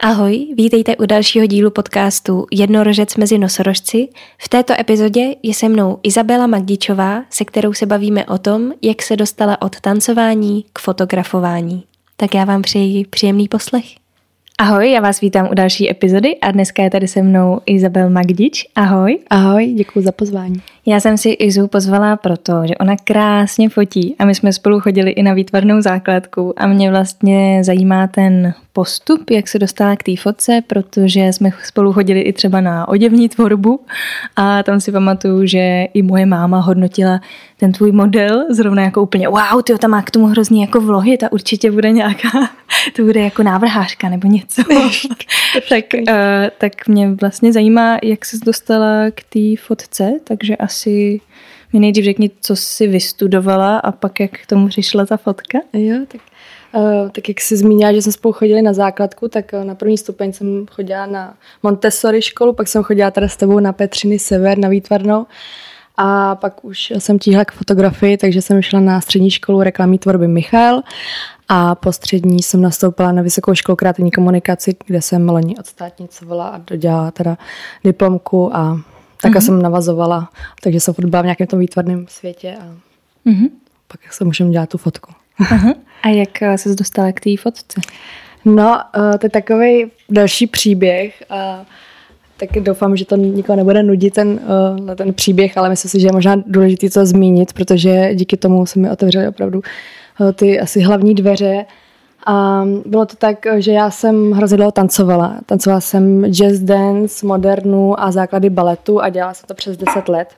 Ahoj, vítejte u dalšího dílu podcastu Jednorožec mezi nosorožci. V této epizodě je se mnou Izabela Magdičová, se kterou se bavíme o tom, jak se dostala od tancování k fotografování. Tak já vám přeji příjemný poslech. Ahoj, já vás vítám u další epizody a dneska je tady se mnou Izabel Magdič. Ahoj. Ahoj, děkuji za pozvání. Já jsem si Izu pozvala proto, že ona krásně fotí a my jsme spolu chodili i na výtvarnou základku a mě vlastně zajímá ten postup, jak se dostala k té fotce, protože jsme spolu chodili i třeba na oděvní tvorbu a tam si pamatuju, že i moje máma hodnotila ten tvůj model zrovna jako úplně wow, ty tam má k tomu hrozný jako vlohy, ta určitě bude nějaká, to bude jako návrhářka nebo něco. tak, uh, tak mě vlastně zajímá, jak se dostala k té fotce, takže asi mi nejdřív řekni, co jsi vystudovala a pak jak k tomu přišla ta fotka. Jo, tak Uh, tak jak jsi zmínila, že jsme spolu chodili na základku, tak uh, na první stupeň jsem chodila na Montessori školu, pak jsem chodila teda s tebou na Petřiny Sever, na výtvarnou. A pak už jsem tíhla k fotografii, takže jsem šla na střední školu reklamní tvorby Michal a po střední jsem nastoupila na Vysokou školu kreativní komunikaci, kde jsem loni odstátnicovala a dodělala teda diplomku a tak mm-hmm. jsem navazovala, takže jsem byla v nějakém tom výtvarném světě a mm-hmm. pak se můžeme dělat tu fotku. Uh-huh. A jak eh, se dostala k té fotce? No, uh, to je takový další příběh. Uh, tak doufám, že to nikoho nebude nudit ten, uh, ten příběh, ale myslím si, že je možná důležité to zmínit, protože díky tomu se mi otevřely opravdu uh, ty asi hlavní dveře. A bylo to tak, že já jsem hrozně dlouho tancovala. Tancovala jsem jazz dance, modernu a základy baletu a dělala jsem to přes 10 let.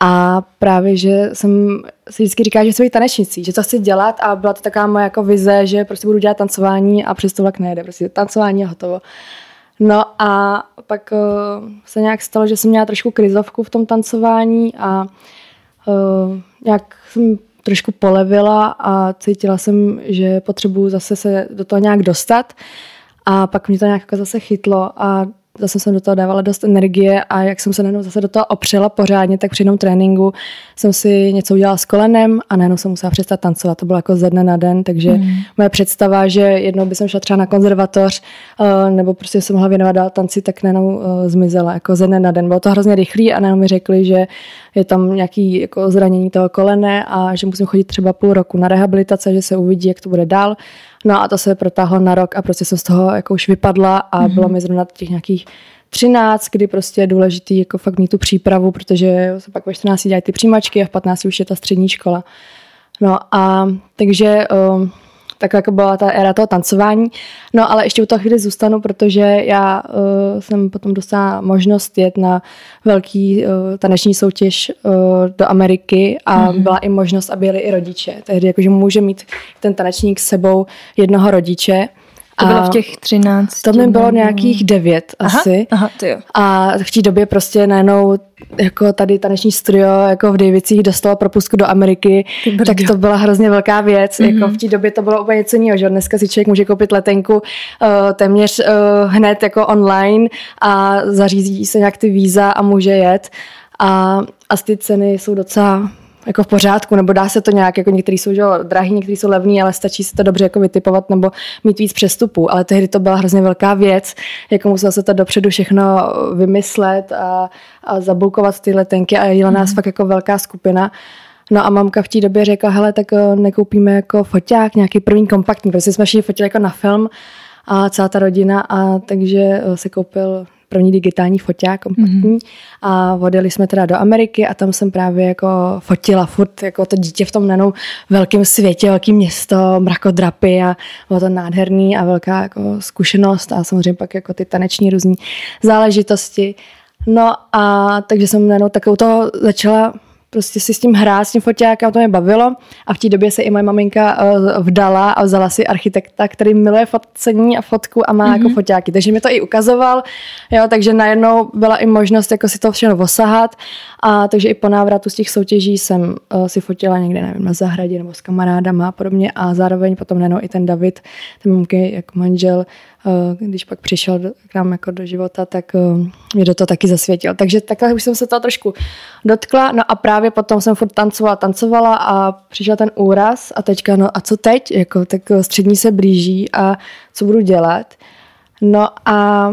A právě, že jsem si vždycky říkala, že jsem tanečnicí, že to chci dělat a byla to taková moje jako vize, že prostě budu dělat tancování a přes to vlak nejde, prostě tancování a hotovo. No a pak uh, se nějak stalo, že jsem měla trošku krizovku v tom tancování a uh, nějak jsem trošku polevila a cítila jsem, že potřebuju zase se do toho nějak dostat. A pak mě to nějak jako zase chytlo a zase jsem do toho dávala dost energie a jak jsem se najednou zase do toho opřela pořádně, tak při jednom tréninku jsem si něco udělala s kolenem a najednou jsem musela přestat tancovat. To bylo jako ze dne na den, takže mm. moje představa, že jednou bych šla třeba na konzervatoř uh, nebo prostě jsem mohla věnovat dál tanci, tak najednou uh, zmizela jako ze dne na den. Bylo to hrozně rychlý a najednou mi řekli, že je tam nějaký jako zranění toho kolene a že musím chodit třeba půl roku na rehabilitace, že se uvidí, jak to bude dál. No a to se protáhlo na rok a prostě jsem z toho jako už vypadla a mm-hmm. bylo mi zrovna těch nějakých 13, kdy prostě je důležitý jako fakt mít tu přípravu, protože se pak ve 14 dělají ty přijímačky a v 15 už je ta střední škola. No a takže um, tak jako byla ta éra toho tancování. No ale ještě u toho chvíli zůstanu, protože já uh, jsem potom dostala možnost jet na velký uh, taneční soutěž uh, do Ameriky a mm-hmm. byla i možnost, aby jeli i rodiče. Tehdy jakože může mít ten tanečník s sebou jednoho rodiče. To bylo v těch 13. To mi bylo nějakých devět aha, asi. Aha, to jo. A v té době prostě najednou jako tady taneční studio jako v Davicích dostalo propustku do Ameriky, tak to byla hrozně velká věc. Mm-hmm. Jako v té době to bylo úplně něco jiného, že dneska si člověk může koupit letenku uh, téměř uh, hned jako online a zařízí se nějak ty víza a může jet. A, a ty ceny jsou docela jako v pořádku, nebo dá se to nějak, jako některý jsou že, drahý, některý jsou levný, ale stačí si to dobře jako vytipovat nebo mít víc přestupů. Ale tehdy to byla hrozně velká věc, jako musela se to dopředu všechno vymyslet a, a zabulkovat ty letenky a jela nás mm. fakt jako velká skupina. No a mamka v té době řekla, hele, tak eh, nekoupíme jako foťák, nějaký první kompaktní, protože jsme všichni fotili jako na film a celá ta rodina a takže eh, se koupil první digitální foťák kompaktní mm-hmm. a odjeli jsme teda do Ameriky a tam jsem právě jako fotila furt jako to dítě v tom nanou velkém světě, velké město, mrakodrapy a bylo to nádherný a velká jako zkušenost a samozřejmě pak jako ty taneční různé záležitosti. No a takže jsem najednou takovou toho začala prostě si s tím hrát, s tím foťákem, to mě bavilo. A v té době se i moje maminka uh, vdala a vzala si architekta, který miluje fotcení a fotku a má mm-hmm. jako mhm. foťáky. Takže mi to i ukazoval, jo, takže najednou byla i možnost jako si to všechno osahat. A takže i po návratu z těch soutěží jsem uh, si fotila někde, nevím, na zahradě nebo s kamarádama a podobně. A zároveň potom najednou i ten David, ten mamky jako manžel, Eh, když pak přišel k nám jako do života, tak eh, mě do toho taky zasvětil. Takže takhle už jsem se toho trošku dotkla. No a právě potom jsem furt tancovala, tancovala a přišel ten úraz a teďka, no a co teď? Jako, tak střední se blíží a co budu dělat? No a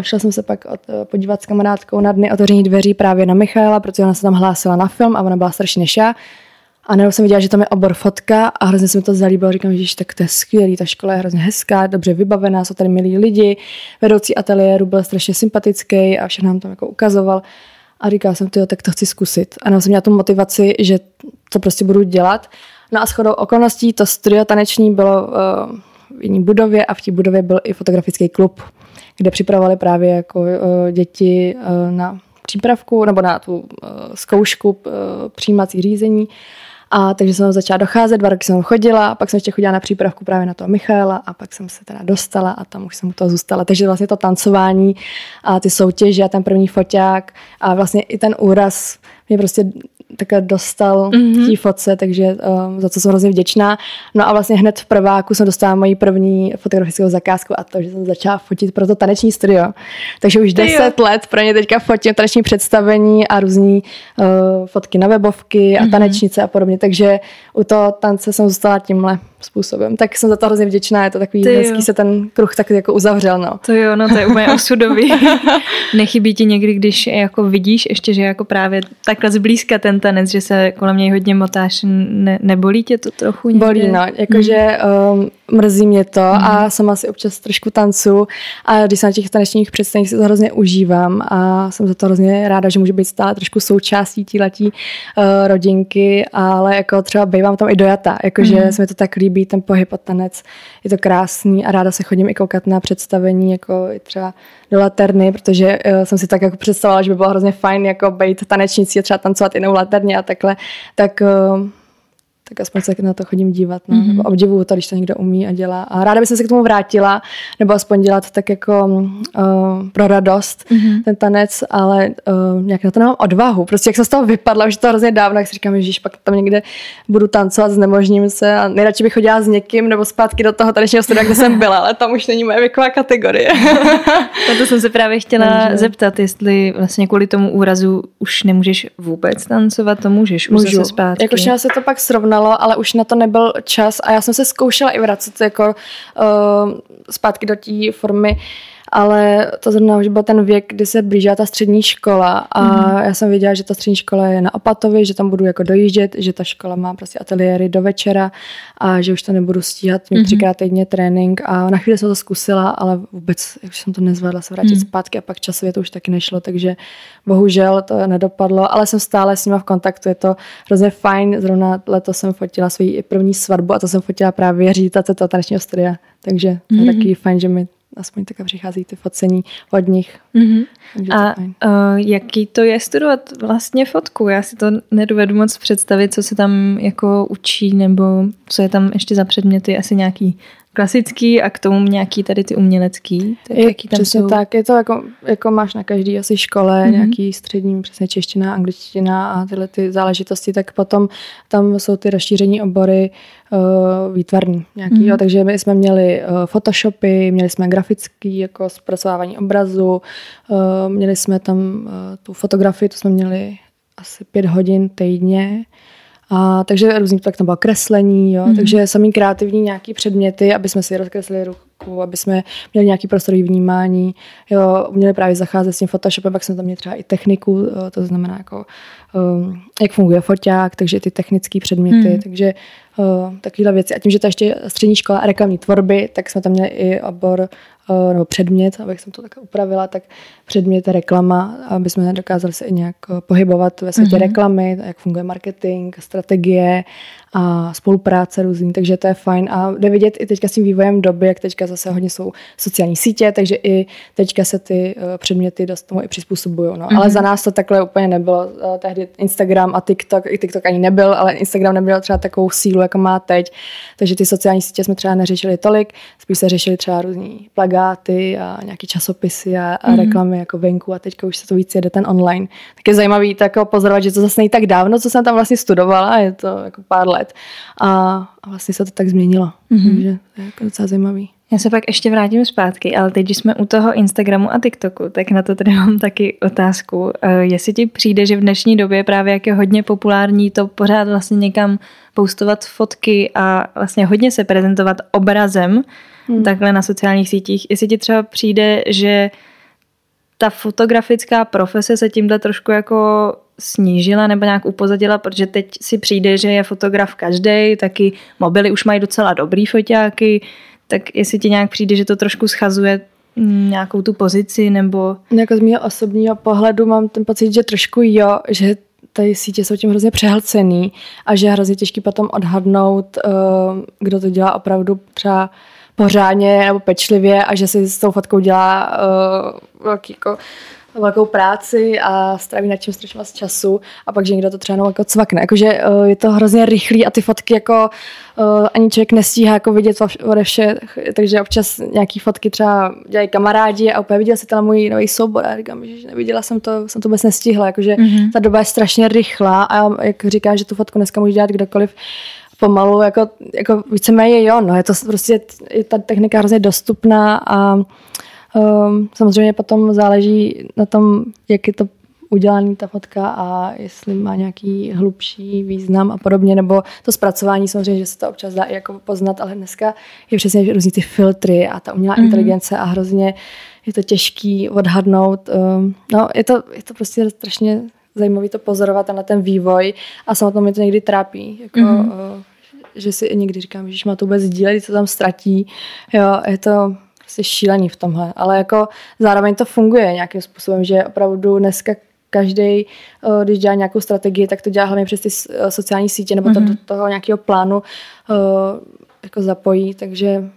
šla jsem se pak od, podívat s kamarádkou na dny otevření dveří právě na Michaela, protože ona se tam hlásila na film a ona byla než já. A najednou jsem viděla, že tam je obor fotka a hrozně se mi to zalíbilo. Říkám, že tak to je skvělý, ta škola je hrozně hezká, dobře vybavená, jsou tady milí lidi. Vedoucí ateliéru byl strašně sympatický a všechno nám tam jako ukazoval. A říkala jsem, tyjo, tak to chci zkusit. A jsem měla tu motivaci, že to prostě budu dělat. No a shodou okolností to studio taneční bylo uh, v jiné budově a v té budově byl i fotografický klub, kde připravovali právě jako uh, děti uh, na přípravku nebo na tu zkoušku přijímací řízení. A takže jsem začala docházet, dva roky jsem chodila, pak jsem ještě chodila na přípravku právě na toho Michaela a pak jsem se teda dostala a tam už jsem u toho zůstala. Takže vlastně to tancování a ty soutěže a ten první foťák a vlastně i ten úraz mě prostě takhle dostal mm-hmm. té fotce, takže um, za co jsem hrozně vděčná. No a vlastně hned v prváku jsem dostala moji první fotografickou zakázku a to, že jsem začala fotit pro to taneční studio. Takže už deset let pro ně teďka fotím taneční představení a různý uh, fotky na webovky a mm-hmm. tanečnice a podobně. Takže u toho tance jsem zůstala tímhle způsobem. Tak jsem za to hrozně vděčná, je to takový Ty hezký jo. se ten kruh tak jako uzavřel. No. To jo, no to je úplně osudový. Nechybí ti někdy, když jako vidíš ještě, že jako právě takhle zblízka ten tanec, že se kolem něj hodně motáš, ne, nebolí tě to trochu někde? Bolí, no, jakože hmm. um, mrzí mě to hmm. a sama si občas trošku tancu a když jsem na těch tanečních představeních si to hrozně užívám a jsem za to hrozně ráda, že můžu být stále trošku součástí tíletí uh, rodinky, ale jako třeba bývám tam i dojata, jakože hmm. se mi to tak líbí, ten pohyb a tanec, je to krásný a ráda se chodím i koukat na představení, jako i třeba do laterny, protože uh, jsem si tak jako představovala, že by bylo hrozně fajn jako být tanečnicí a třeba tancovat jinou laterně a takhle, tak uh, tak aspoň se na to chodím dívat. No. Mm-hmm. Nebo obdivuju to, když to někdo umí a dělá. A ráda bych se k tomu vrátila, nebo aspoň dělat tak jako uh, pro radost mm-hmm. ten tanec, ale uh, nějak na to nemám odvahu. Prostě jak jsem z toho vypadla, už to hrozně dávno, jak si říkám, že pak tam někde budu tancovat, znemožním se a nejradši bych chodila s někým nebo zpátky do toho tanečního studia, kde jsem byla, ale tam už není moje věková kategorie. Na to jsem se právě chtěla Takže... zeptat, jestli vlastně kvůli tomu úrazu už nemůžeš vůbec tancovat, to můžeš už Můžu. zase zpátky. Jakož se to pak srovnat zajímalo, ale už na to nebyl čas a já jsem se zkoušela i vracet jako uh, zpátky do té formy ale to zrovna už byl ten věk, kdy se blížila ta střední škola a mm. já jsem věděla, že ta střední škola je na Opatovi, že tam budu jako dojíždět, že ta škola má prostě ateliéry do večera a že už to nebudu stíhat, mít mm. třikrát týdně trénink a na chvíli jsem to zkusila, ale vůbec už jsem to nezvládla se vrátit mm. zpátky a pak časově to už taky nešlo, takže bohužel to nedopadlo, ale jsem stále s nima v kontaktu, je to hrozně fajn, zrovna letos jsem fotila svou první svatbu a to jsem fotila právě řítace toho tanečního studia, takže to je mm. taky fajn, že mi aspoň tak přichází ty focení od nich. Mm-hmm. A to uh, jaký to je studovat vlastně fotku? Já si to nedovedu moc představit, co se tam jako učí, nebo co je tam ještě za předměty, asi nějaký klasický a k tomu nějaký tady ty umělecký. Tak je, jaký tam přesně jsou? tak, je to jako, jako máš na každý asi škole, mm-hmm. nějaký střední, přesně čeština, angličtina a tyhle ty záležitosti, tak potom tam jsou ty rozšíření obory uh, výtvarný nějaký, mm-hmm. jo, takže my jsme měli uh, photoshopy, měli jsme grafický jako zpracovávání obrazu, uh, měli jsme tam uh, tu fotografii, to jsme měli asi pět hodin týdně, a, takže různý, tak tam bylo kreslení, jo, mm. takže samý kreativní nějaký předměty, aby jsme si rozkreslili ruku, aby jsme měli nějaký prostorový vnímání, jo, měli právě zacházet s tím Photoshopem, pak jsme tam měli třeba i techniku, to znamená jako, um, jak funguje foťák, takže ty technické předměty, mm. takže uh, takovéhle věci. A tím, že to ještě střední škola reklamní tvorby, tak jsme tam měli i obor uh, nebo předmět, abych jsem to tak upravila, tak předmět reklama, aby jsme dokázali se i nějak pohybovat ve světě mm-hmm. reklamy, jak funguje marketing, strategie a spolupráce různý, takže to je fajn a jde vidět i teďka s tím vývojem doby, jak teďka zase hodně jsou sociální sítě, takže i teďka se ty uh, předměty dost tomu i přizpůsobují. No. Mm-hmm. Ale za nás to takhle úplně nebylo. Uh, tehdy Instagram a TikTok, i TikTok ani nebyl, ale Instagram neměl třeba takovou sílu, jako má teď, takže ty sociální sítě jsme třeba neřešili tolik, spíš se řešili třeba různý plagáty a nějaký časopisy a, a mm-hmm. reklamy jako venku a teďka už se to víc jede ten online. Tak je zajímavý tak pozorovat, že to zase není tak dávno, co jsem tam vlastně studovala, je to jako pár let let a, a vlastně se to tak změnilo. Mm-hmm. Takže to je jako docela zajímavý. Já se pak ještě vrátím zpátky, ale teď, když jsme u toho Instagramu a TikToku, tak na to tady mám taky otázku. Eh, jestli ti přijde, že v dnešní době právě jak je hodně populární to pořád vlastně někam postovat fotky a vlastně hodně se prezentovat obrazem, hmm. takhle na sociálních sítích. Jestli ti třeba přijde, že ta fotografická profese se tímhle trošku jako snížila nebo nějak upozadila, protože teď si přijde, že je fotograf každý, taky mobily už mají docela dobrý foťáky, tak jestli ti nějak přijde, že to trošku schazuje nějakou tu pozici nebo... Jako z mého osobního pohledu mám ten pocit, že trošku jo, že ty sítě jsou tím hrozně přehlcený a že je hrozně těžký potom odhadnout, eh, kdo to dělá opravdu třeba pořádně nebo pečlivě a že si s tou fotkou dělá uh, velký jako velkou práci a stráví nad čím strašně moc času a pak, že někdo to třeba jenom jako cvakne. Jakože uh, je to hrozně rychlý a ty fotky jako uh, ani člověk nestíhá jako vidět ode vše, takže občas nějaký fotky třeba dělají kamarádi a úplně viděl si tam můj nový soubor a říkám, že neviděla jsem to, jsem to vůbec nestihla, jakože mm-hmm. ta doba je strašně rychlá a jak říká, že tu fotku dneska může dělat kdokoliv, pomalu, jako, jako víceméně jo, no, je to prostě, je ta technika hrozně dostupná a um, samozřejmě potom záleží na tom, jak je to udělaný ta fotka a jestli má nějaký hlubší význam a podobně, nebo to zpracování samozřejmě, že se to občas dá i jako poznat, ale dneska je přesně různý ty filtry a ta umělá mm-hmm. inteligence a hrozně je to těžký odhadnout. Um, no, je to, je to prostě strašně zajímavý to pozorovat a na ten vývoj a samotnou mě to někdy trápí. Jako, mm-hmm. uh, že si někdy říkám, že má to vůbec sdílet, co tam ztratí. Jo, je to prostě šílený v tomhle. Ale jako zároveň to funguje nějakým způsobem, že opravdu dneska každý, uh, když dělá nějakou strategii, tak to dělá hlavně přes ty uh, sociální sítě nebo to, mm-hmm. do toho nějakého plánu uh, jako zapojí, takže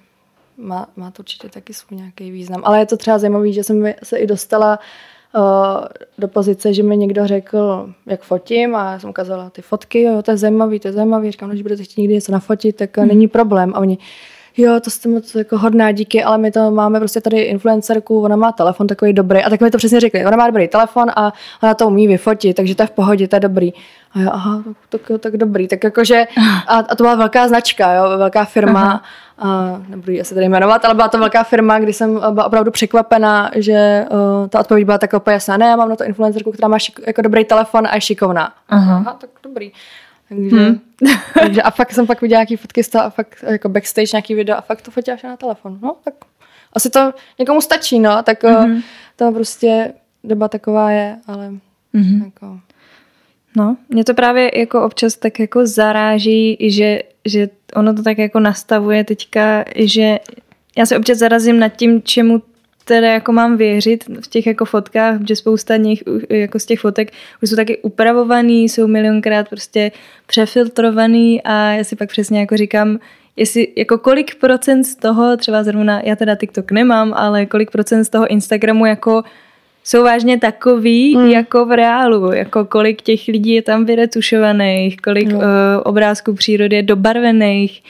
má, má to určitě taky svůj nějaký význam. Ale je to třeba zajímavé, že jsem se i dostala do pozice, že mi někdo řekl, jak fotím a já jsem ukázala ty fotky, jo, to je zajímavý, to je zajímavý, říkám, no, že budete chtít někdy něco nafotit, tak hmm. není problém. A oni, jo, to jste moc jako hodná, díky, ale my to máme prostě tady influencerku, ona má telefon takový dobrý. A tak mi to přesně řekli, ona má dobrý telefon a ona to umí vyfotit, takže to je v pohodě, to je dobrý. A já, aha, tak, tak, tak dobrý. Tak jakože, a, a to byla velká značka, jo, velká firma. Aha. A nebudu ji asi tady jmenovat, ale byla to velká firma, kdy jsem byla opravdu překvapena, že uh, ta odpověď byla tak úplně jasná. Ne, já mám na to influencerku, která má šik, jako dobrý telefon a je šikovná. Aha, aha tak dobrý. Takže, hmm. takže a fakt jsem pak viděla nějaký fotky z toho a fakt jako backstage nějaký video a fakt to fotila na telefon. No, tak asi to někomu stačí, no, tak mm-hmm. to prostě doba taková je, ale mm-hmm. jako... No, mě to právě jako občas tak jako zaráží, že, že ono to tak jako nastavuje teďka, že já se občas zarazím nad tím, čemu teda jako mám věřit v těch jako fotkách, že spousta nich jako z těch fotek už jsou taky upravovaný, jsou milionkrát prostě přefiltrovaný a já si pak přesně jako říkám, jestli jako kolik procent z toho, třeba zrovna, já teda TikTok nemám, ale kolik procent z toho Instagramu jako jsou vážně takový, mm. jako v reálu, jako kolik těch lidí je tam vyretušovaných, kolik no. uh, obrázků přírody je dobarvených,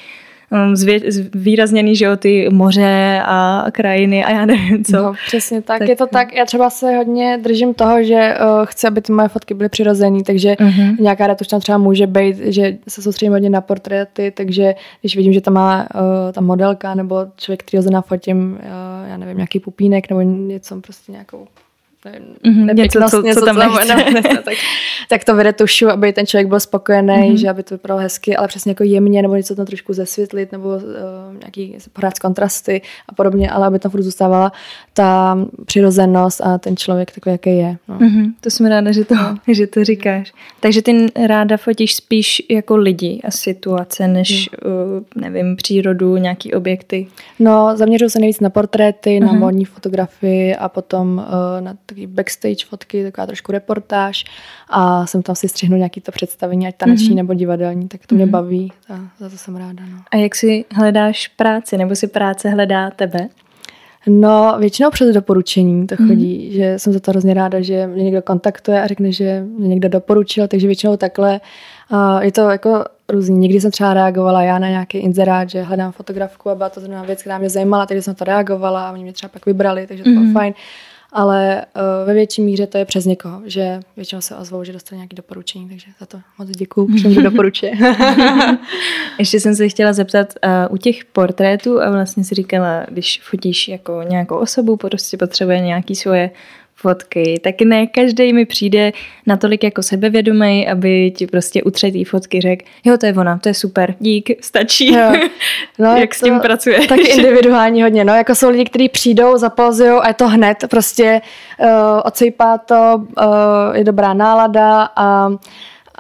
Um, zvýrazněný, že jo, ty moře a krajiny a já nevím co. No, přesně tak. tak. Je to tak, já třeba se hodně držím toho, že uh, chci, aby ty moje fotky byly přirozené, takže uh-huh. nějaká retuška třeba může být, že se soustředím hodně na portréty, takže když vidím, že tam má uh, ta modelka nebo člověk, který ho nafotím, uh, já nevím, nějaký pupínek nebo něco, prostě nějakou mm-hmm, něco, co, co tam nechce. nechce tak, tak to vyretušu, aby ten člověk byl spokojený, mm-hmm. že aby to vypadalo hezky, ale přesně jako jemně, nebo něco tam trošku zesvětlit, nebo uh, nějaký pořád kontrasty a podobně, ale aby tam furt zůstávala ta přirozenost a ten člověk takový, jaký je. No. Mm-hmm, to jsem ráda, že to, no. že to říkáš. Takže ty ráda fotíš spíš jako lidi a situace, než, mm. uh, nevím, přírodu, nějaký objekty? No, zaměřuju se nejvíc na portréty, mm-hmm. na mhm. modní fotografii a potom uh, na takový backstage fotky, taková trošku reportáž a jsem tam si střihnu nějaký to představení, ať taneční mm-hmm. nebo divadelní, tak to mě mm-hmm. baví a za to jsem ráda. No. A jak si hledáš práci, nebo si práce hledá tebe? No, většinou přes doporučení to chodí, mm. že jsem za to hrozně ráda, že mě někdo kontaktuje a řekne, že mě někdo doporučil, takže většinou takhle. Uh, je to jako různý. Někdy jsem třeba reagovala já na nějaký inzerát, že hledám fotografku a byla to zrovna věc, která mě zajímala, takže jsem to reagovala a oni mě třeba pak vybrali, takže to mm. bylo mhm. fajn ale uh, ve větší míře to je přes někoho, že většinou se ozvou, že dostane nějaké doporučení, takže za to moc děkuju, že mi doporučuje. Ještě jsem se chtěla zeptat, uh, u těch portrétů a vlastně si říkala, když fotíš jako nějakou osobu, prostě potřebuje nějaký svoje fotky, tak ne každý mi přijde natolik jako sebevědomý, aby ti prostě u třetí fotky řekl, jo, to je ona, to je super, dík, stačí. Jo. No, Jak s tím pracuje? Tak individuální hodně, no, jako jsou lidi, kteří přijdou, zapozují a je to hned, prostě uh, odsejpá to, uh, je dobrá nálada a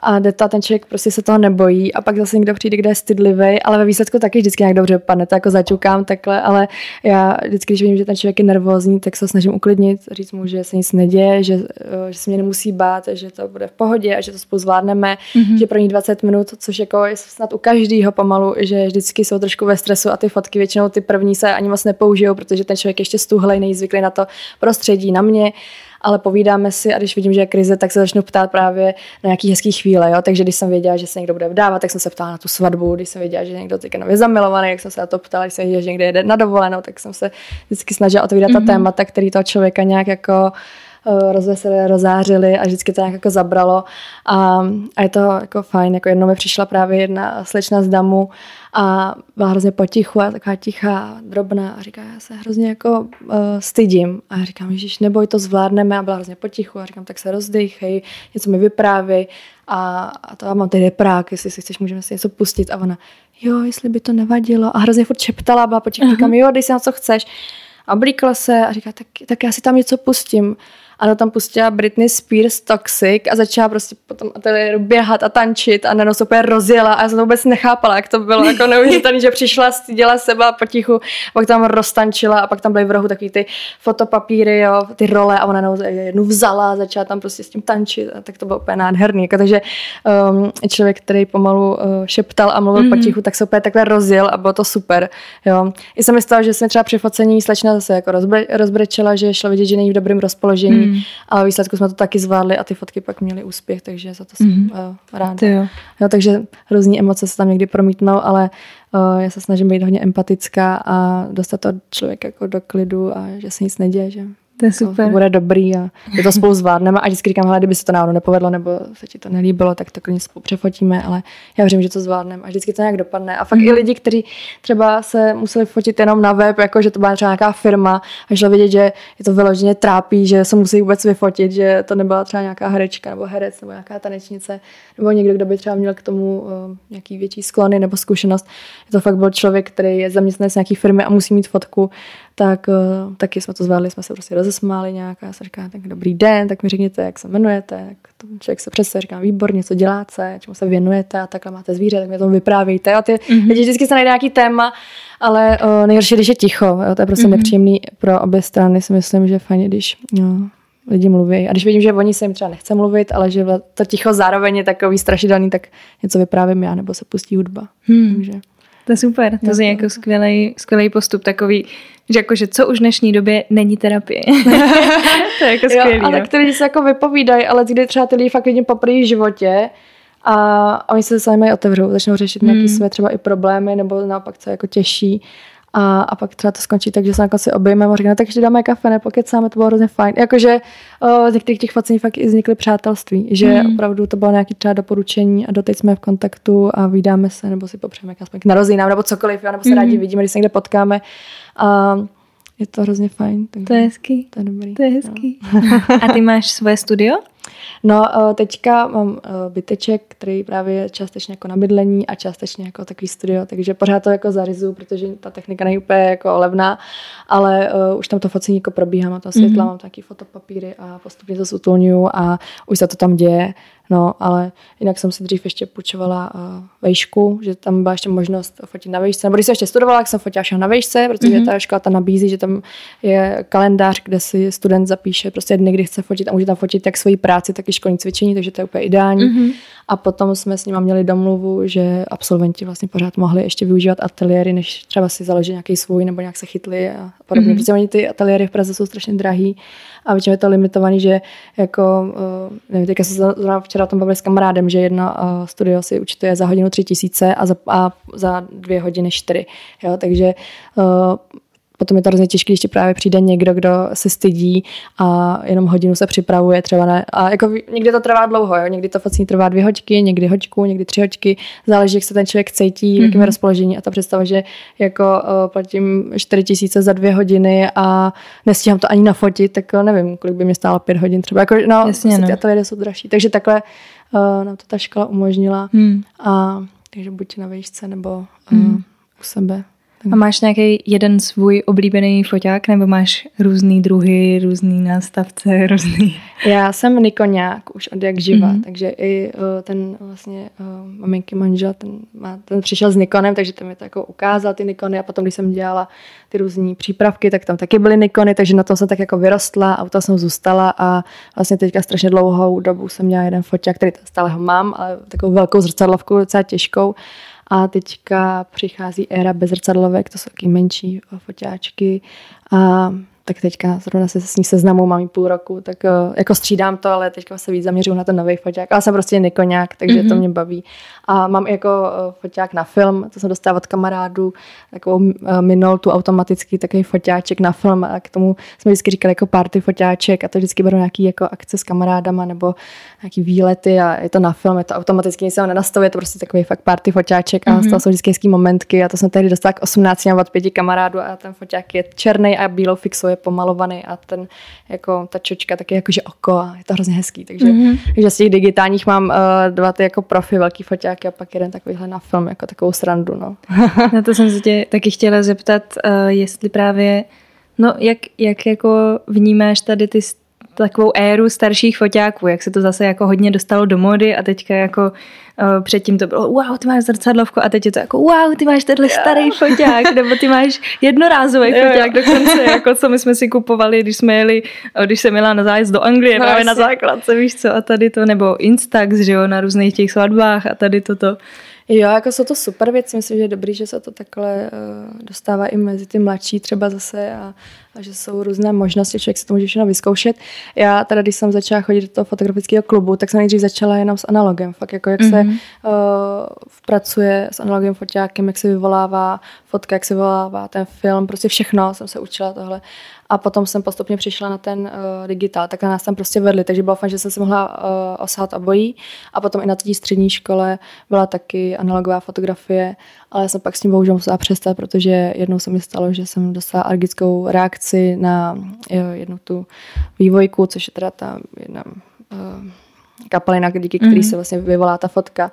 a jde to a ten člověk prostě se toho nebojí a pak zase někdo přijde, kde je stydlivý, ale ve výsledku taky vždycky nějak dobře padne, to jako začukám takhle, ale já vždycky, když vidím, že ten člověk je nervózní, tak se snažím uklidnit, říct mu, že se nic neděje, že, eh, že se mě nemusí bát, že to bude v pohodě a že to spolu zvládneme, mm-hmm. že pro ní 20 minut, což jako je snad u každého pomalu, že vždycky jsou trošku ve stresu a ty fotky většinou ty první se ani moc nepoužijou, protože ten člověk ještě stuhlej, nejzvyklý na to prostředí, na mě ale povídáme si a když vidím, že je krize, tak se začnu ptát právě na nějaký hezký chvíle. Jo? Takže když jsem věděla, že se někdo bude vdávat, tak jsem se ptala na tu svatbu. Když jsem věděla, že někdo teďka nově zamilovaný, jak jsem se na to ptala, když jsem věděla, že někde jede na dovolenou, tak jsem se vždycky snažila otvírat mm-hmm. ta mhm. témata, který toho člověka nějak jako uh, rozveselili, rozářili a vždycky to nějak jako zabralo. A, a je to jako fajn. Jako jednou mi přišla právě jedna slečna z Damu a byla hrozně potichu a taková tichá, drobná a říká, já se hrozně jako uh, stydím. A já říkám, Ježíš, neboj, to zvládneme a byla hrozně potichu a říkám, tak se rozdechej, něco mi vyprávěj a, a to já mám tady prák, jestli si chceš, můžeme si něco pustit a ona, jo, jestli by to nevadilo a hrozně furt šeptala, byla potichu, říkám, jo, dej si na co chceš. A oblíkla se a říká, tak, tak já si tam něco pustím. Ano, tam pustila Britney Spears Toxic a začala prostě potom ateliéru běhat a tančit a najednou se úplně rozjela a já jsem to vůbec nechápala, jak to bylo jako neuvěřitelné, že přišla, styděla seba potichu, pak tam roztančila a pak tam byly v rohu takový ty fotopapíry, jo, ty role a ona najednou jednu vzala a začala tam prostě s tím tančit a tak to bylo úplně nádherný. Jako, takže um, člověk, který pomalu uh, šeptal a mluvil mm-hmm. potichu, tak se úplně takhle rozjel a bylo to super. Jo. I jsem myslela, že jsem třeba při focení slečna zase jako rozbre, rozbrečela, že šlo vidět, že není v dobrém rozpoložení, mm. Ale výsledku jsme to taky zvládli a ty fotky pak měly úspěch, takže za to jsem mm. uh, ráda. Jo. Jo, takže různé emoce se tam někdy promítnou, ale uh, já se snažím být hodně empatická a dostat to člověk jako do klidu a že se nic neděje, že to je super. To bude dobrý a je to spolu zvládneme. A vždycky říkám, hele, kdyby se to náhodou nepovedlo nebo se ti to nelíbilo, tak to klidně spolu přefotíme, ale já věřím, že to zvládneme a vždycky to nějak dopadne. A fakt mm. i lidi, kteří třeba se museli fotit jenom na web, jako že to byla třeba nějaká firma a šlo vidět, že je to vyloženě trápí, že se musí vůbec vyfotit, že to nebyla třeba nějaká herečka nebo herec nebo nějaká tanečnice nebo někdo, kdo by třeba měl k tomu uh, nějaký větší sklony nebo zkušenost. Je to fakt byl člověk, který je zaměstnanec nějaký firmy a musí mít fotku tak uh, taky jsme to zvládli, jsme se prostě rozesmáli nějak a já jsem říkala, tak dobrý den, tak mi řekněte, jak se jmenujete, jak to člověk se přece říká, výborně, co děláte, čemu se věnujete a takhle máte zvíře, tak mi to vyprávějte. A ty mm-hmm. lidi vždycky se najde nějaký téma, ale uh, nejhorší, když je ticho, jo, to je prostě mm-hmm. nepříjemný pro obě strany, si myslím, že fajn, když no, lidi mluví. A když vidím, že oni se jim třeba nechce mluvit, ale že to ticho zároveň je takový strašidelný, tak něco vyprávím já, nebo se pustí hudba. Hmm. Takže... To je super, to je jako skvělý, skvělý postup, takový, že jakože co už v dnešní době není terapie. to je jako skvělý. Jo, ale no. lidi se jako vypovídají, ale kdy třeba ty lidi fakt vidím poprvé v životě a, a oni se sami mají otevřou, začnou řešit hmm. nějaké své třeba i problémy nebo naopak co jako těžší. A, a pak třeba to skončí tak, že se na konci objememe a řekneme, tak ještě dáme kafe, nepokecáme, to bylo hrozně fajn. Jakože o, z některých těch focení fakt i vznikly přátelství, že mm. opravdu to bylo nějaké třeba doporučení a doteď jsme v kontaktu a vydáme se, nebo si popřejeme aspoň k narozeninám, nebo cokoliv, nebo se mm. rádi vidíme, když se někde potkáme. A je to hrozně fajn. To je hezký. To je dobrý. To je hezký. No. a ty máš svoje studio? No, eh, teďka mám eh, byteček, který právě je částečně jako na bydlení a částečně jako takový studio, takže pořád to jako zařizu, protože ta technika není úplně jako levná, ale uh, už tam to focení jako probíhá, mám to světla, mm-hmm. mám taky fotopapíry a postupně to zutulňuju a už se to tam děje. No, ale jinak jsem si dřív ještě půjčovala uh, vejšku, že tam byla ještě možnost fotit na vejšce. Nebo když jsem ještě studovala, tak jsem fotila na vejšce, protože mm-hmm. ta škola ta nabízí, že tam je kalendář, kde si student zapíše prostě dny, kdy chce fotit a může tam fotit jak svoji práci, tak i školní cvičení, takže to je úplně ideální. Mm-hmm. A potom jsme s nimi měli domluvu, že absolventi vlastně pořád mohli ještě využívat ateliéry, než třeba si založit nějaký svůj nebo nějak se chytli a podobně. Mm-hmm. Protože oni ty ateliéry v Praze jsou strašně drahý a většinou je to limitovaný, že jako, uh, nevím, teďka se zrovna včera o tom bavili s kamarádem, že jedna uh, studio si učituje za hodinu tři tisíce a za, a za dvě hodiny čtyři. Jo, takže uh, potom je to hrozně těžké, když ti právě přijde někdo, kdo se stydí a jenom hodinu se připravuje třeba ne. A jako někdy to trvá dlouho, jo? někdy to focení trvá dvě hoďky, někdy hoďku, někdy tři hoďky, záleží, jak se ten člověk cítí, mm-hmm. jakým je rozpoložení a ta představa, že jako uh, platím 4 tisíce za dvě hodiny a nestíhám to ani nafotit, tak uh, nevím, kolik by mě stálo pět hodin třeba. Jako, no, Jasně, prostě no. ty ateliéry jsou dražší. Takže takhle uh, nám to ta škola umožnila. Mm. A, takže buď na výšce nebo uh, mm. u sebe. A máš nějaký jeden svůj oblíbený foťák, nebo máš různý druhy, různý nástavce, různý? Já jsem Nikonák už od jak živa, mm-hmm. takže i uh, ten vlastně uh, maminky manžel, ten, má, ten přišel s Nikonem, takže ten mi to jako ukázal ty Nikony a potom, když jsem dělala ty různé přípravky, tak tam taky byly Nikony, takže na tom jsem tak jako vyrostla a u toho jsem zůstala a vlastně teďka strašně dlouhou dobu jsem měla jeden foťák, který stále ho mám, ale takovou velkou zrcadlovku, docela těžkou a teďka přichází éra bezrcadlovek, to jsou taky menší foťáčky. A tak teďka zrovna se s ní seznamu mám půl roku, tak eh, jako střídám to, ale teďka se víc zaměřuju na ten nový foťák. Ale jsem prostě nekoňák, takže mm-hmm. to mhm. mě baví. A mám jako eh, foťák na film, to jsem dostala od kamarádů, takovou eh, minoltu automatický takový foťáček na film a k tomu jsme vždycky říkali jako party foťáček a to vždycky budou nějaký jako akce s kamarádama nebo nějaký výlety a je to na film, je to automaticky, nic se nenastavuje, je to prostě takový fakt party foťáček a mm-hmm. z toho jsou vždycky hezký momentky a to jsem tehdy dostala k 18 od pěti kamarádů a ten foťák je černý a bílou fixuje pomalovaný a ten, jako ta čočka taky jakože oko a je to hrozně hezký. Takže, mm-hmm. takže z těch digitálních mám uh, dva ty jako profi velký foťáky a pak jeden takovýhle na film, jako takovou srandu. No. na to jsem se tě taky chtěla zeptat, uh, jestli právě No, jak, jak jako vnímáš tady ty takovou éru starších foťáků, jak se to zase jako hodně dostalo do mody a teďka jako uh, předtím to bylo wow, ty máš zrcadlovku a teď je to jako wow, ty máš tenhle yeah. starý foťák, nebo ty máš jednorázový yeah. foťák dokonce, jako co my jsme si kupovali, když jsme jeli, eh, když jsem jela na zájezd do Anglie, no, právě na základce, víš co, a tady to, nebo Instax, že jo, na různých těch svatbách a tady toto. Jo, jako jsou to super věci, myslím, že je dobrý, že se to takhle uh, dostává i mezi ty mladší třeba zase a, a že jsou různé možnosti, člověk si to může všechno vyzkoušet. Já teda, když jsem začala chodit do toho fotografického klubu, tak jsem nejdřív začala jenom s analogem, fakt jako jak mm-hmm. se uh, pracuje s analogem foťákem, jak se vyvolává fotka, jak se vyvolává ten film, prostě všechno jsem se učila tohle. A potom jsem postupně přišla na ten uh, digitál, tak na nás tam prostě vedli, takže bylo fajn, že jsem si mohla uh, osahat obojí. A potom i na té střední škole byla taky analogová fotografie, ale jsem pak s tím bohužel musela přestat, protože jednou se mi stalo, že jsem dostala alergickou reakci na jo, jednu tu vývojku, což je teda ta jedna uh, kapalina, díky který mm-hmm. se vlastně vyvolá ta fotka.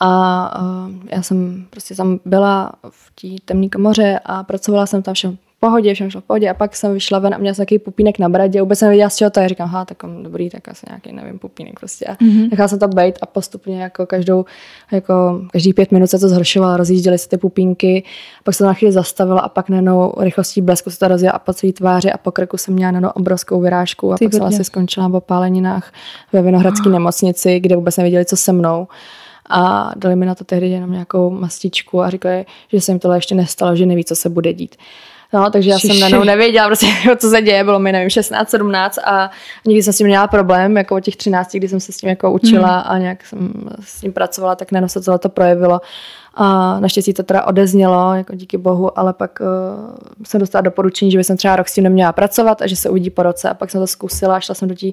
A uh, já jsem prostě tam byla v té temné komoře a pracovala jsem tam všem pohodě, všechno šlo v pohodě a pak jsem vyšla ven a měla jsem takový pupínek na bradě, vůbec jsem nevěděla, z čeho to je, říkám, ha, tak dobrý, tak asi nějaký, nevím, pupínek prostě. A mm-hmm. nechala jsem to být a postupně jako každou, jako každý pět minut se to zhoršovalo, rozjížděly se ty pupínky, pak se to na chvíli zastavilo a pak najednou rychlostí blesku se to rozjela a po celé tváři a po krku jsem měla najednou obrovskou vyrážku a Ty pak jsem asi skončila po páleninách ve Vinohradské oh. nemocnici, kde vůbec nevěděli, co se mnou a dali mi na to tehdy jenom nějakou mastičku a říkali, že se jim tohle ještě nestalo, že neví, co se bude dít. No, takže já Šiši. jsem najednou nevěděla, prostě, co se děje, bylo mi, nevím, 16, 17 a nikdy jsem s tím měla problém, jako od těch 13, kdy jsem se s tím jako učila hmm. a nějak jsem s tím pracovala, tak najednou se to projevilo. A naštěstí to teda odeznělo, jako díky bohu, ale pak uh, jsem dostala doporučení, že bych třeba rok s tím neměla pracovat a že se uvidí po roce. A pak jsem to zkusila, šla jsem do té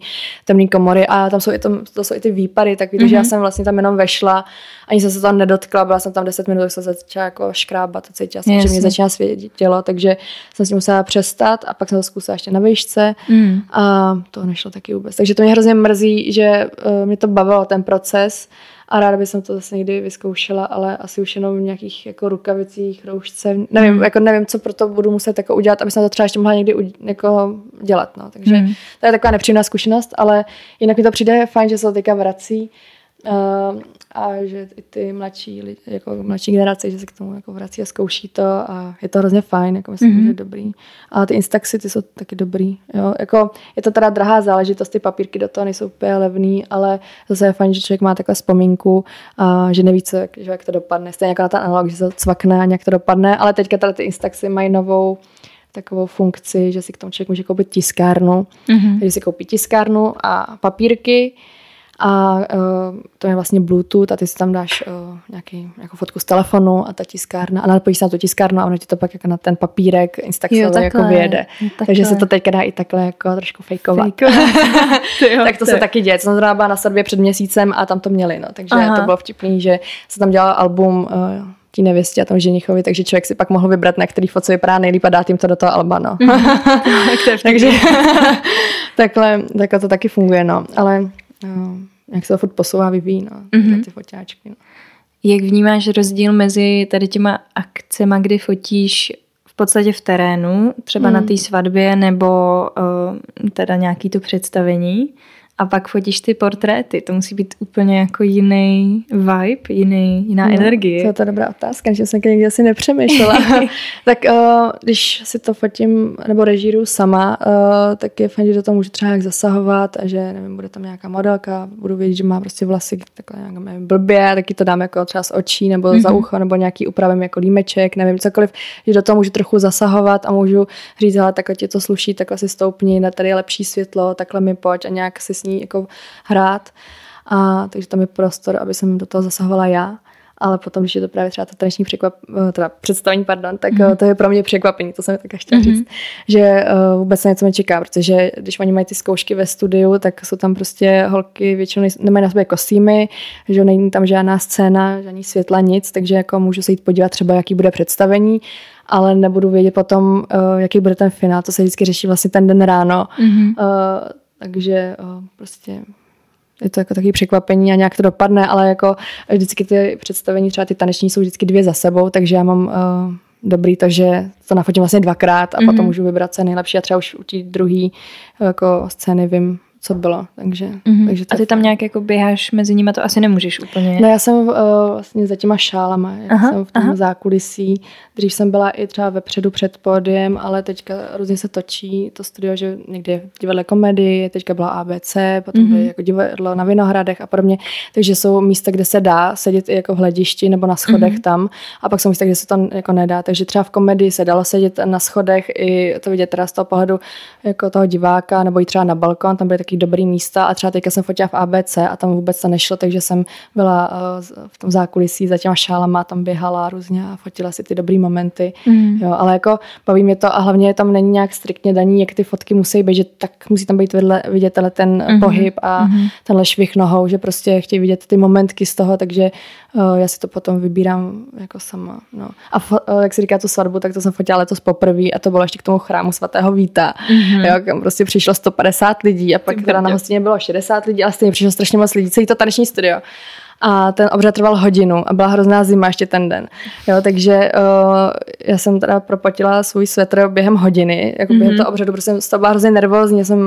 temné komory a tam jsou i, to, to jsou i ty výpady, tak mm-hmm. že já mhm. jsem vlastně tam jenom vešla, ani jsem se tam nedotkla, byla jsem tam 10 minut, tak jsem začala jako škrábat a cítila jsem, že mě začíná svědět tělo, takže jsem s tím musela přestat a pak jsem to zkusila ještě na výšce mm. a to nešlo taky vůbec. Takže to mě hrozně mrzí, že uh, mě to bavilo ten proces, a ráda bych to zase někdy vyzkoušela, ale asi už jenom v nějakých jako rukavicích, roušce, nevím, mm. jako nevím, co pro to budu muset jako udělat, aby jsem to třeba ještě mohla někdy jako dělat, no. takže mm. to je taková nepříjemná zkušenost, ale jinak mi to přijde fajn, že se to teďka vrací, Uh, a že i ty mladší, jako mladší generace, že se k tomu jako vrací a zkouší to a je to hrozně fajn, jako myslím, mm-hmm. že je dobrý. A ty Instaxy, ty jsou taky dobrý. Jo? Jako, je to teda drahá záležitost, ty papírky do toho nejsou úplně levný, ale zase je fajn, že člověk má takhle vzpomínku a že neví, co, jak, že jak to dopadne. Stejně jako na ten analog, že se to cvakne a nějak to dopadne, ale teďka teda ty Instaxy mají novou takovou funkci, že si k tomu člověk může koupit tiskárnu. Mm-hmm. Takže si koupí tiskárnu a papírky a uh, to je vlastně Bluetooth a ty si tam dáš uh, nějaký, nějakou fotku z telefonu a ta tiskárna a napojíš se na tu tiskárnu a ono ti to pak jako na ten papírek Instaxově jako vyjede. Takže se to teďka dá i takhle jako trošku fejkovat. tak to se taky děje. Jsem zrovna na svatbě před měsícem a tam to měli, no. takže Aha. to bylo vtipný, že se tam dělal album uh, tí nevěstě a tomu ženichovi, takže člověk si pak mohl vybrat, na který foto vypadá nejlíp a dát jim to do toho alba, no. takže takhle, takhle to taky funguje, no. Ale jak se to furt posouvá, vyvíjí, no, mm-hmm. ty foťáčky. No. Jak vnímáš rozdíl mezi tady těma akcemi, kdy fotíš v podstatě v terénu, třeba mm. na té svatbě nebo uh, teda nějaký to představení a pak fotíš ty portréty. To musí být úplně jako jiný vibe, jiný, jiná no, energie. To je to dobrá otázka, že jsem někdy asi nepřemýšlela. tak uh, když si to fotím nebo režíru sama, uh, tak je fajn, že do toho můžu třeba jak zasahovat a že nevím, bude tam nějaká modelka, budu vědět, že má prostě vlasy takhle nějak nevím, blbě, taky to dám jako třeba z očí nebo mm-hmm. za mhm. ucho nebo nějaký upravím jako límeček, nevím, cokoliv, že do toho můžu trochu zasahovat a můžu říct, hele, takhle ti to sluší, takhle si stoupni, na tady je lepší světlo, takhle mi pojď a nějak si ní jako hrát. A, takže tam je prostor, aby jsem do toho zasahovala já. Ale potom, když je to právě třeba to taneční překvap, eh, teda představení, pardon, tak mm-hmm. to je pro mě překvapení, to jsem mi také chtěla mm-hmm. říct, že uh, vůbec se něco nečeká, protože když oni mají ty zkoušky ve studiu, tak jsou tam prostě holky většinou nemají na sobě kostýmy, že není tam žádná scéna, žádný světla, nic, takže jako můžu se jít podívat třeba, jaký bude představení ale nebudu vědět potom, uh, jaký bude ten finál. To se vždycky řeší vlastně ten den ráno. Mm-hmm. Uh, takže uh, prostě je to jako takový překvapení a nějak to dopadne, ale jako vždycky ty představení, třeba ty taneční jsou vždycky dvě za sebou, takže já mám uh, dobrý to, že to nafotím vlastně dvakrát a mm-hmm. potom můžu vybrat se nejlepší a třeba už u té druhé jako scény vím, co bylo. Takže, mm-hmm. takže to a ty tam nějak jako běháš mezi nimi, to asi nemůžeš úplně. No já jsem uh, vlastně za těma šálama, aha, jsem v tom aha. zákulisí. Dřív jsem byla i třeba vepředu před pódiem, ale teďka různě se točí to studio, že někdy je divadle komedii, teďka byla ABC, potom mm-hmm. bylo jako divadlo na Vinohradech a podobně. Takže jsou místa, kde se dá sedět i jako v hledišti nebo na schodech mm-hmm. tam a pak jsou místa, kde se to jako nedá. Takže třeba v komedii se dalo sedět na schodech i to vidět teda z toho pohledu jako toho diváka nebo i třeba na balkon, tam byly taky dobrý místa a třeba teďka jsem fotila v ABC a tam vůbec to nešlo, takže jsem byla uh, v tom zákulisí za těma šálama, tam běhala různě a fotila si ty dobrý momenty. Mm. Jo, ale jako baví mě to a hlavně tam není nějak striktně daní, jak ty fotky musí být, že tak musí tam být vedle, vidět ten mm-hmm. pohyb a mm-hmm. tenhle švih nohou, že prostě chtějí vidět ty momentky z toho, takže já si to potom vybírám jako sama. No. A uh, jak se říká tu svatbu, tak to jsem fotila letos poprvé a to bylo ještě k tomu chrámu svatého Víta. Mm-hmm. Jo, kam prostě přišlo 150 lidí a pak teda na hostině bylo 60 lidí, ale stejně přišlo strašně moc lidí, celý to taneční studio. A ten obřad trval hodinu a byla hrozná zima ještě ten den. Jo, takže uh, já jsem teda propotila svůj svetr během hodiny, jako během mm-hmm. toho obřadu, protože jsem z toho byla hrozně nervózní, jsem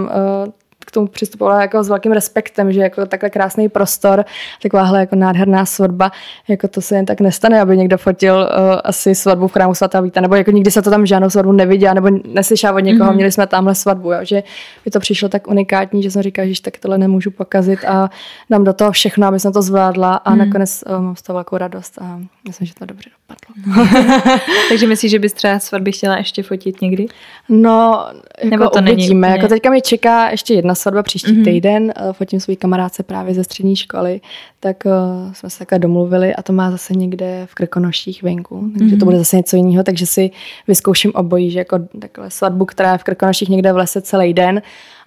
uh, tomu přistupovala jako s velkým respektem, že jako takhle krásný prostor, takováhle jako nádherná svatba, jako to se jen tak nestane, aby někdo fotil uh, asi svatbu v chrámu svatá Víta, nebo jako nikdy se to tam žádnou svatbu neviděla, nebo neslyšela od někoho, mm-hmm. měli jsme tamhle svatbu, jo, že mi to přišlo tak unikátní, že jsem říkala, že tak tohle nemůžu pokazit a dám do toho všechno, aby jsem to zvládla a mm-hmm. nakonec uh, mám z toho velkou radost a myslím, že to dobře dopadlo. Takže myslíš, že bys třeba svatby chtěla ještě fotit někdy? No, jako nebo to uvidíme. Není jako teďka mi čeká ještě jedna svatba příští mm-hmm. týden, eh, fotím svůj kamarádce právě ze střední školy, tak uh, jsme se takhle domluvili a to má zase někde v Krkonoších venku, takže mm-hmm. to bude zase něco jiného, takže si vyzkouším obojí, že jako takhle svatbu, která je v Krkonoších někde v lese celý den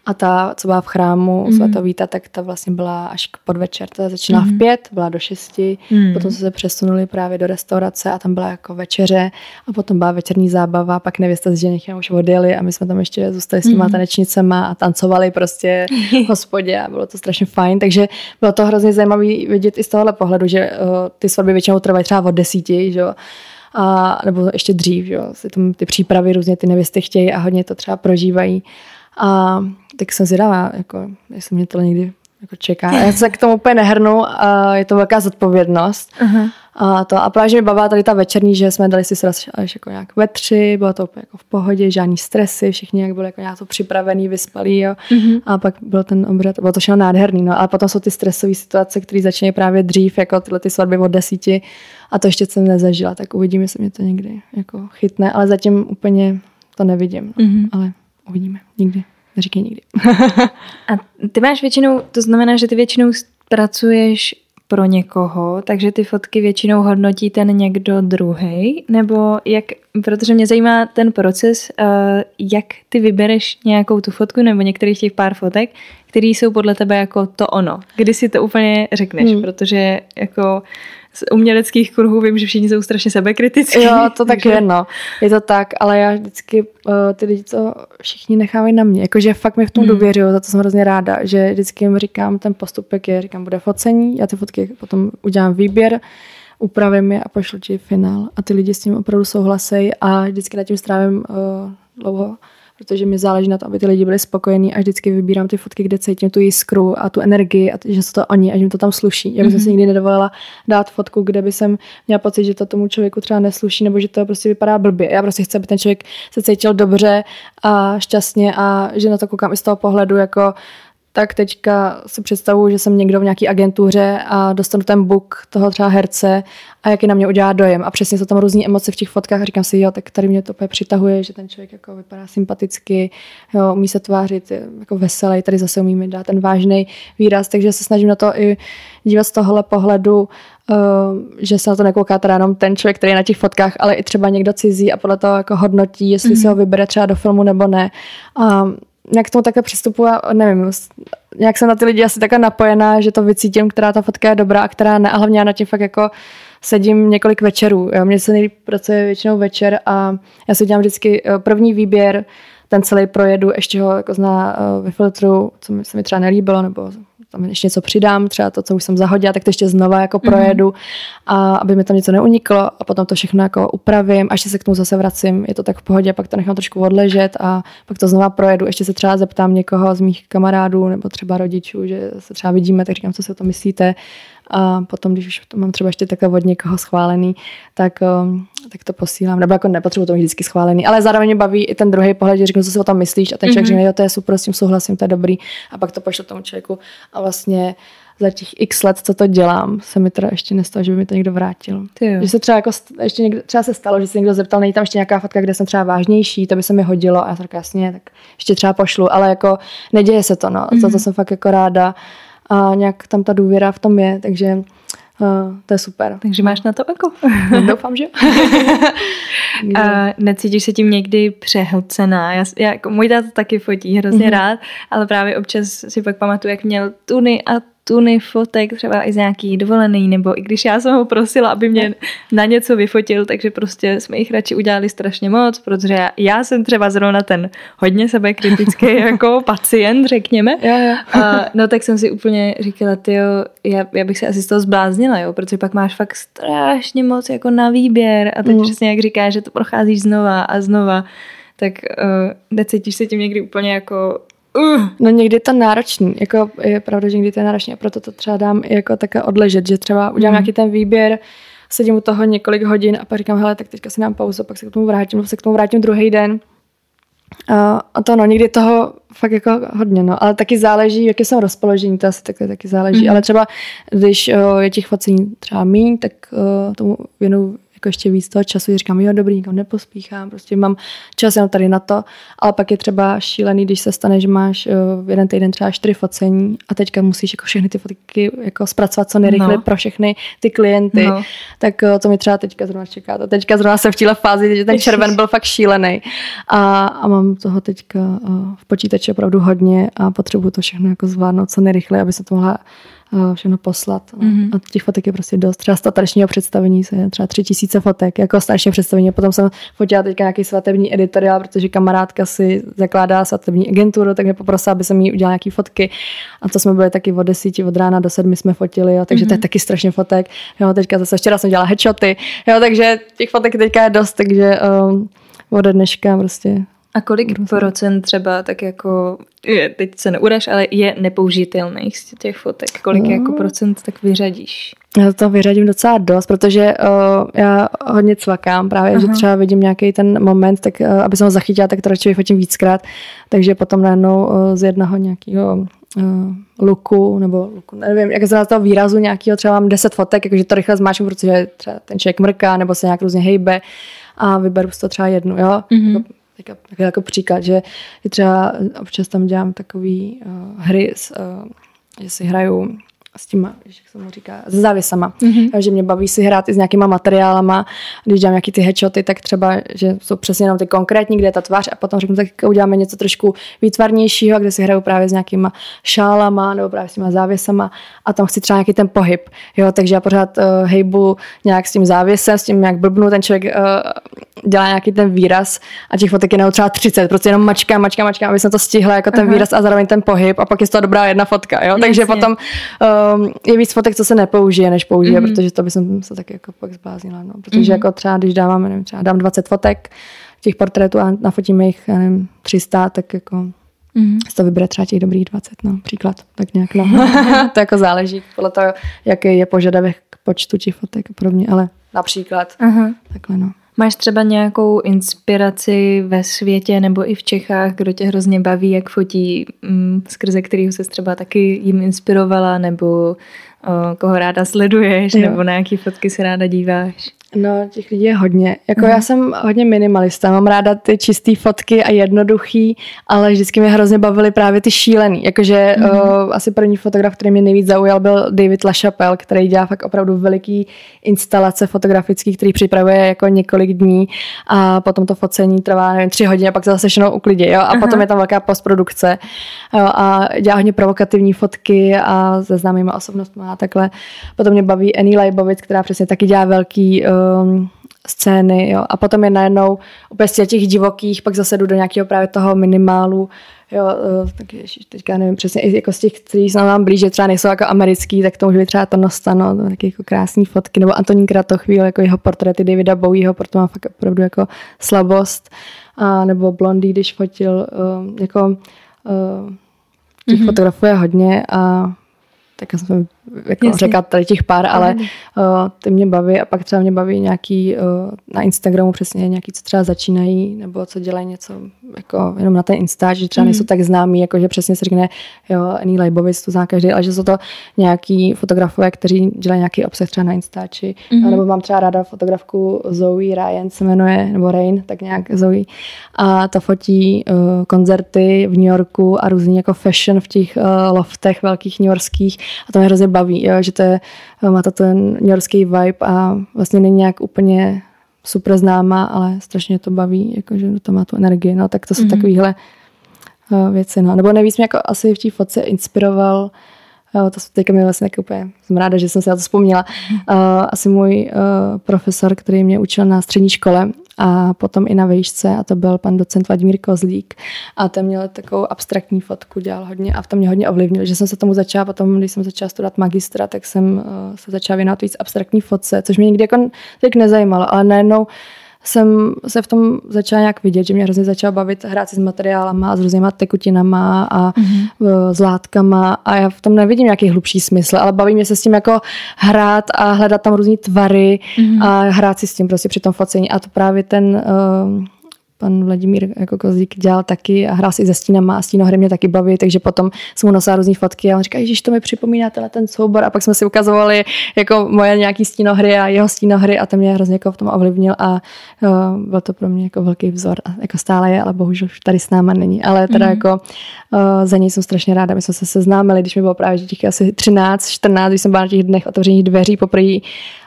a ta, co byla v chrámu mm. svatovíta, tak ta vlastně byla až k podvečer. Ta začínala mm. v pět, byla do šesti, mm. potom se přesunuli právě do restaurace a tam byla jako večeře a potom byla večerní zábava, pak nevěsta s ženichem už odjeli a my jsme tam ještě zůstali s těma mm. tanečnicema a tancovali prostě v hospodě a bylo to strašně fajn, takže bylo to hrozně zajímavé vidět i z tohohle pohledu, že uh, ty svatby většinou trvají třeba od desíti, že jo, a, nebo ještě dřív, že jo, si tam ty přípravy různě ty nevěsty chtějí a hodně to třeba prožívají. A tak jsem zvědavá, jako, jestli mě to někdy jako čeká. Já se k tomu úplně nehrnu, a je to velká zodpovědnost. Uh-huh. A, to, a právě, že mi bavila tady ta večerní, že jsme dali si sraz až jako nějak ve tři, bylo to úplně jako v pohodě, žádný stresy, všichni jak byli jako nějak to připravený, vyspalí, jo. Uh-huh. A pak byl ten obřad, bylo to všechno nádherný, no. Ale potom jsou ty stresové situace, které začínají právě dřív, jako tyhle ty svatby od desíti. A to ještě jsem nezažila, tak uvidíme, jestli mě to někdy jako chytne, ale zatím úplně to nevidím. No. Uh-huh. Ale uvidíme, nikdy. Neříkej nikdy. a ty máš většinou, to znamená, že ty většinou pracuješ pro někoho, takže ty fotky většinou hodnotí ten někdo druhý, nebo jak, protože mě zajímá ten proces, uh, jak ty vybereš nějakou tu fotku nebo některých těch pár fotek, které jsou podle tebe jako to ono. Kdy si to úplně řekneš, hmm. protože jako z uměleckých kruhů vím, že všichni jsou strašně sebekritický. Jo, to tak je, no. Je to tak, ale já vždycky uh, ty lidi to všichni nechávají na mě. Jakože fakt mi v tom hmm. důvěřují, za to jsem hrozně ráda, že vždycky jim říkám ten postupek je, říkám, bude focení, já ty fotky potom udělám výběr, upravím je a pošlu ti finál. A ty lidi s tím opravdu souhlasejí a vždycky na tím strávím uh, dlouho protože mi záleží na tom, aby ty lidi byli spokojení a vždycky vybírám ty fotky, kde cítím tu jiskru a tu energii a že jsou to oni a že mi to tam sluší. Já bych mm-hmm. si nikdy nedovolila dát fotku, kde by jsem měla pocit, že to tomu člověku třeba nesluší nebo že to prostě vypadá blbě. Já prostě chci, aby ten člověk se cítil dobře a šťastně a že na to koukám i z toho pohledu jako tak teďka si představuju, že jsem někdo v nějaké agentuře a dostanu ten book toho třeba herce a jaký na mě udělá dojem. A přesně jsou tam různé emoce v těch fotkách a říkám si, jo, tak tady mě to přitahuje, že ten člověk jako vypadá sympaticky, jo, umí se tvářit jako veselý, tady zase umí mi dát ten vážný výraz, takže se snažím na to i dívat z tohohle pohledu, uh, že se na to nekouká teda jenom ten člověk, který je na těch fotkách, ale i třeba někdo cizí a podle toho jako hodnotí, jestli mm-hmm. si ho vybere třeba do filmu nebo ne. A nějak k tomu takhle přistupuji a nevím, nějak jsem na ty lidi asi takhle napojená, že to vycítím, která ta fotka je dobrá a která ne. A hlavně já na tím fakt jako sedím několik večerů. Jo. Mně se nejlíp pracuje většinou večer a já si dělám vždycky eh, první výběr, ten celý projedu, ještě ho jako zná uh, vyfiltru, co mi se mi třeba nelíbilo, nebo tam ještě něco přidám, třeba to, co už jsem zahodila, tak to ještě znova jako mhm. projedu, mm-hmm. a aby mi tam něco neuniklo a potom to všechno jako upravím a ještě se k tomu zase vracím, je to tak v pohodě, pak to nechám trošku odležet a pak to znova projedu, ještě se třeba zeptám někoho z mých kamarádů nebo třeba rodičů, že se třeba vidíme, tak říkám, co si o to myslíte a potom, když už to mám třeba ještě takhle od někoho schválený, tak, um, tak to posílám. Nebo jako nepotřebuji to mít vždycky schválený, ale zároveň mě baví i ten druhý pohled, že řeknu, co si o tom myslíš a ten člověk mm-hmm. řekne, jo, to je super, s tím souhlasím, to je dobrý a pak to pošlu tomu člověku a vlastně za těch x let, co to dělám, se mi teda ještě nestalo, že by mi to někdo vrátil. Že se třeba jako, ještě někdo, třeba se stalo, že se někdo zeptal, není tam ještě nějaká fotka, kde jsem třeba vážnější, to by se mi hodilo a já jsem jasně, tak ještě třeba pošlu, ale jako neděje se to, no. Mm-hmm. To, to jsem fakt jako ráda a nějak tam ta důvěra v tom je, takže uh, to je super. Takže máš na to oko. No, doufám, že A necítíš se tím někdy přehlcená? Já, já, jako můj táta taky fotí hrozně mm-hmm. rád, ale právě občas si pak pamatuju, jak měl tuny a tuny fotek, třeba i z nějaký dovolený, nebo i když já jsem ho prosila, aby mě na něco vyfotil, takže prostě jsme jich radši udělali strašně moc, protože já, já jsem třeba zrovna ten hodně sebekritický jako pacient, řekněme. Jo, jo. A, no tak jsem si úplně říkala, ty já, já bych se asi z toho zbláznila, jo, protože pak máš fakt strašně moc jako na výběr a teď mm. přesně jak říkáš, že to procházíš znova a znova, tak uh, necítíš se tím někdy úplně jako Uh. No někdy je to náročný, jako je pravda, že někdy to je náročný a proto to třeba dám jako také odležet, že třeba udělám mm. nějaký ten výběr, sedím u toho několik hodin a pak říkám, hele, tak teďka si dám pauzu, pak se k tomu vrátím, se k tomu vrátím druhý den. A, a to no, někdy toho fakt jako hodně, no, ale taky záleží, jaké jsou rozpoložení, to asi taky, taky záleží, mm. ale třeba když o, je těch focení třeba míň, tak o, tomu věnu jako ještě víc toho času, říkám, jo, dobrý, nikam nepospíchám, prostě mám čas jenom tady na to, ale pak je třeba šílený, když se stane, že máš uh, jeden týden třeba čtyři focení a teďka musíš jako všechny ty fotky jako zpracovat co nejrychleji no. pro všechny ty klienty, no. tak uh, to mi třeba teďka zrovna čeká. To teďka zrovna se v téhle fázi, že ten červen byl fakt šílený a, a mám toho teďka uh, v počítači opravdu hodně a potřebuju to všechno jako zvládnout co nejrychleji, aby se to mohla všechno poslat. Mm-hmm. A těch fotek je prostě dost. Třeba staršího představení se třeba tři tisíce fotek, jako starší představení. Potom jsem fotila teďka nějaký svatební editoriál, protože kamarádka si zakládá svatební agenturu, tak mě poprosila, aby jsem jí udělala nějaké fotky. A to jsme byli taky od desíti, od rána do sedmi jsme fotili, jo, takže mm-hmm. to je mhm. taky strašně fotek. Jo, teďka zase včera jsem dělala headshoty, jo, takže těch fotek teďka je dost, takže um, ode dneška prostě a kolik Různě. procent třeba tak jako, je, teď se neuraž, ale je nepoužitelných z těch fotek? Kolik no. jako procent tak vyřadíš? Já to vyřadím docela dost, protože uh, já hodně cvakám právě, Aha. že třeba vidím nějaký ten moment, tak uh, aby jsem ho zachytila, tak to radši vyfotím víckrát, takže potom najednou uh, z jednoho nějakého uh, luku, nebo luku, nevím, jak se toho výrazu nějakého, třeba mám 10 fotek, jakože to rychle zmáčnu, protože třeba ten člověk mrká, nebo se nějak různě hejbe a vyberu z toho třeba jednu, jo. Mm-hmm jako, jako příklad, že třeba občas tam dělám takový uh, hry, s, uh, že si hraju s tím, jak se mu říká, s závěsama. Mm-hmm. že mě baví si hrát i s nějakýma materiálama. Když dělám nějaký ty headshoty, tak třeba, že jsou přesně jenom ty konkrétní, kde je ta tvář a potom řeknu, tak uděláme něco trošku výtvarnějšího, kde si hraju právě s nějakýma šálama nebo právě s těma závěsama a tam chci třeba nějaký ten pohyb. Jo, takže já pořád uh, hejbu nějak s tím závěsem, s tím, jak blbnu, ten člověk uh, dělá nějaký ten výraz a těch fotek je třeba 30, prostě jenom mačka, mačka, mačka, aby jsem to stihla jako ten Aha. výraz a zároveň ten pohyb a pak je to dobrá jedna fotka. Jo? Takže potom uh, um, je víc fotek, co se nepoužije, než použije, mm-hmm. protože to by jsem se taky jako pak zbláznila. No. Protože mm-hmm. jako třeba, když dávám, nevím, třeba dám 20 fotek těch portrétů a nafotíme jich, já nevím, 300, tak jako mm-hmm. toho vybere třeba těch dobrých 20, no, příklad, tak nějak, no. to jako záleží podle toho, jaký je požadavek k počtu těch fotek a podobně, ale například, uh-huh. takhle, no. Máš třeba nějakou inspiraci ve světě nebo i v Čechách, kdo tě hrozně baví, jak fotí, mm, skrze kterého se třeba taky jim inspirovala, nebo o, koho ráda sleduješ, jo. nebo na jaký fotky se ráda díváš? No, těch lidí je hodně. Jako já jsem hodně minimalista, mám ráda ty čisté fotky a jednoduchý, ale vždycky mě hrozně bavily právě ty šílený. Jakože mm. uh, asi první fotograf, který mě nejvíc zaujal, byl David LaChapelle, který dělá fakt opravdu veliký instalace fotografický, který připravuje jako několik dní a potom to focení trvá nevím, tři hodiny a pak se zase všechno uklidí. Jo? A Aha. potom je tam velká postprodukce jo? a dělá hodně provokativní fotky a se známýma osobnostmi a takhle. Potom mě baví Annie Leibovic, která přesně taky dělá velký uh, um, scény, jo. A potom je najednou úplně z těch divokých, pak zase jdu do nějakého právě toho minimálu, jo, uh, tak ježiš, teďka nevím přesně, jako z těch, kteří se nám blíže, třeba nejsou jako americký, tak to může být třeba to Nostano, no, taky jako krásné fotky, nebo Antonín Kratochvíl, jako jeho portréty Davida Bowieho, proto má fakt opravdu jako slabost, a nebo Blondie, když fotil, um, jako uh, těch mm-hmm. fotografů je hodně a tak jsem jako Jasně. řekla tady těch pár, ale uh, ty mě baví a pak třeba mě baví nějaký uh, na Instagramu přesně nějaký, co třeba začínají nebo co dělají něco jako jenom na ten Insta, že třeba mm. nejsou tak známí, jako že přesně se řekne, jo, Annie Leibovic, to zná každý, ale že jsou to nějaký fotografové, kteří dělají nějaký obsah třeba na Instači, mm. nebo mám třeba ráda fotografku Zoe Ryan se jmenuje, nebo Rain, tak nějak Zoe a ta fotí uh, koncerty v New Yorku a různý jako fashion v těch uh, loftech velkých newyorských a to mě hrozně baví, jo, že to je, má to ten newyorský vibe a vlastně není nějak úplně super známá, ale strašně to baví, jakože to má tu energii, no tak to jsou mm-hmm. takovýhle uh, věci, no. Nebo nejvíc mě jako asi v té fotce inspiroval Uh, to teďka mi vlastně úplně, jsem ráda, že jsem si na to vzpomněla. Uh, asi můj uh, profesor, který mě učil na střední škole a potom i na výšce a to byl pan docent Vladimír Kozlík. A ten měl takovou abstraktní fotku, dělal hodně a v tom mě hodně ovlivnil, že jsem se tomu začala potom, když jsem začala studovat magistra, tak jsem uh, se začala věnovat víc abstraktní fotce, což mě nikdy jako tak nezajímalo, ale najednou jsem se v tom začala nějak vidět, že mě hrozně začala bavit hrát si s materiálama a s různýma tekutinama a mm-hmm. s látkama a já v tom nevidím nějaký hlubší smysl, ale baví mě se s tím jako hrát a hledat tam různé tvary mm-hmm. a hrát si s tím prostě při tom focení a to právě ten uh, pan Vladimír jako Kozík dělal taky a hrál si se stínama a stínohry mě taky baví, takže potom jsem mu nosila různé fotky a on říká, že to mi připomíná tenhle ten soubor a pak jsme si ukazovali jako moje nějaký stínohry a jeho stínohry a to mě hrozně jako v tom ovlivnil a uh, byl to pro mě jako velký vzor a jako stále je, ale bohužel už tady s náma není, ale teda mm. jako uh, za něj jsem strašně ráda, my jsme se seznámili, když mi bylo právě těch asi 13, 14, když jsem byla na těch dnech otevřených dveří poprvé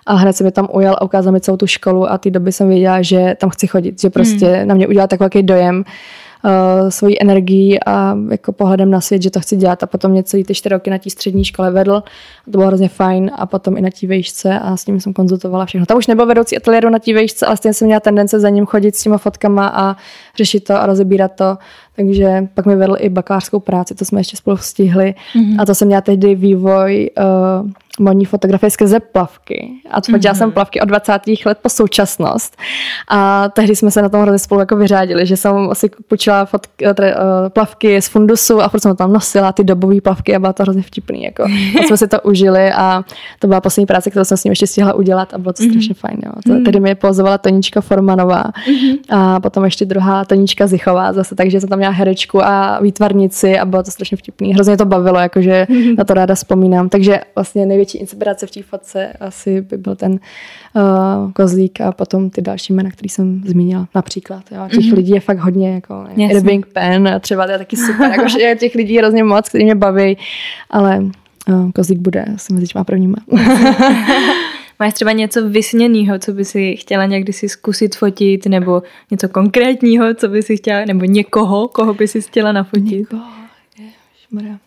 a hned se mi tam ujel a ukázal mi celou tu školu a ty doby jsem věděla, že tam chci chodit, že prostě hmm. na mě udělal tak velký dojem uh, svojí energií a jako pohledem na svět, že to chci dělat a potom mě celý ty čtyři roky na té střední škole vedl. To bylo hrozně fajn a potom i na té vejšce a s ním jsem konzultovala všechno. Tam už nebyl vedoucí ateliéru na té vejšce, ale stejně jsem měla tendence za ním chodit s těma fotkama a řešit to a rozebírat to. Takže pak mi vedl i bakalářskou práci, to jsme ještě spolu stihli. Mm-hmm. A to jsem měla tehdy vývoj uh, modní fotografie skrze plavky. A fotila mm-hmm. jsem plavky od 20. let po současnost. A tehdy jsme se na tom hrozně spolu jako vyřádili, že jsem asi půjčila fotky, uh, plavky z fundusu a furt jsem tam nosila ty dobové plavky a bylo to hrozně vtipný. Jako. A jsme si to užili a to byla poslední práce, kterou jsem s ním ještě stihla udělat a bylo to mm-hmm. strašně fajn. Jo. To, mm-hmm. Tehdy mi pozovala Tonička Formanová mm-hmm. a potom ještě druhá Tonička Zichová zase, takže jsem tam měla herečku a výtvarnici a bylo to strašně vtipný. Hrozně to bavilo, jakože mm-hmm. na to ráda vzpomínám. Takže vlastně největší největší inspirace v té fotce asi by byl ten uh, kozlík a potom ty další jména, který jsem zmínila například. Jo. Těch mm-hmm. lidí je fakt hodně, jako Irving Penn, třeba to je taky super, jakože je těch lidí hrozně moc, kteří mě baví, ale uh, kozlík bude asi mezi těma prvníma. Máš třeba něco vysněného, co by si chtěla někdy si zkusit fotit, nebo něco konkrétního, co by si chtěla, nebo někoho, koho by si chtěla nafotit? Někoho, ježišmarja.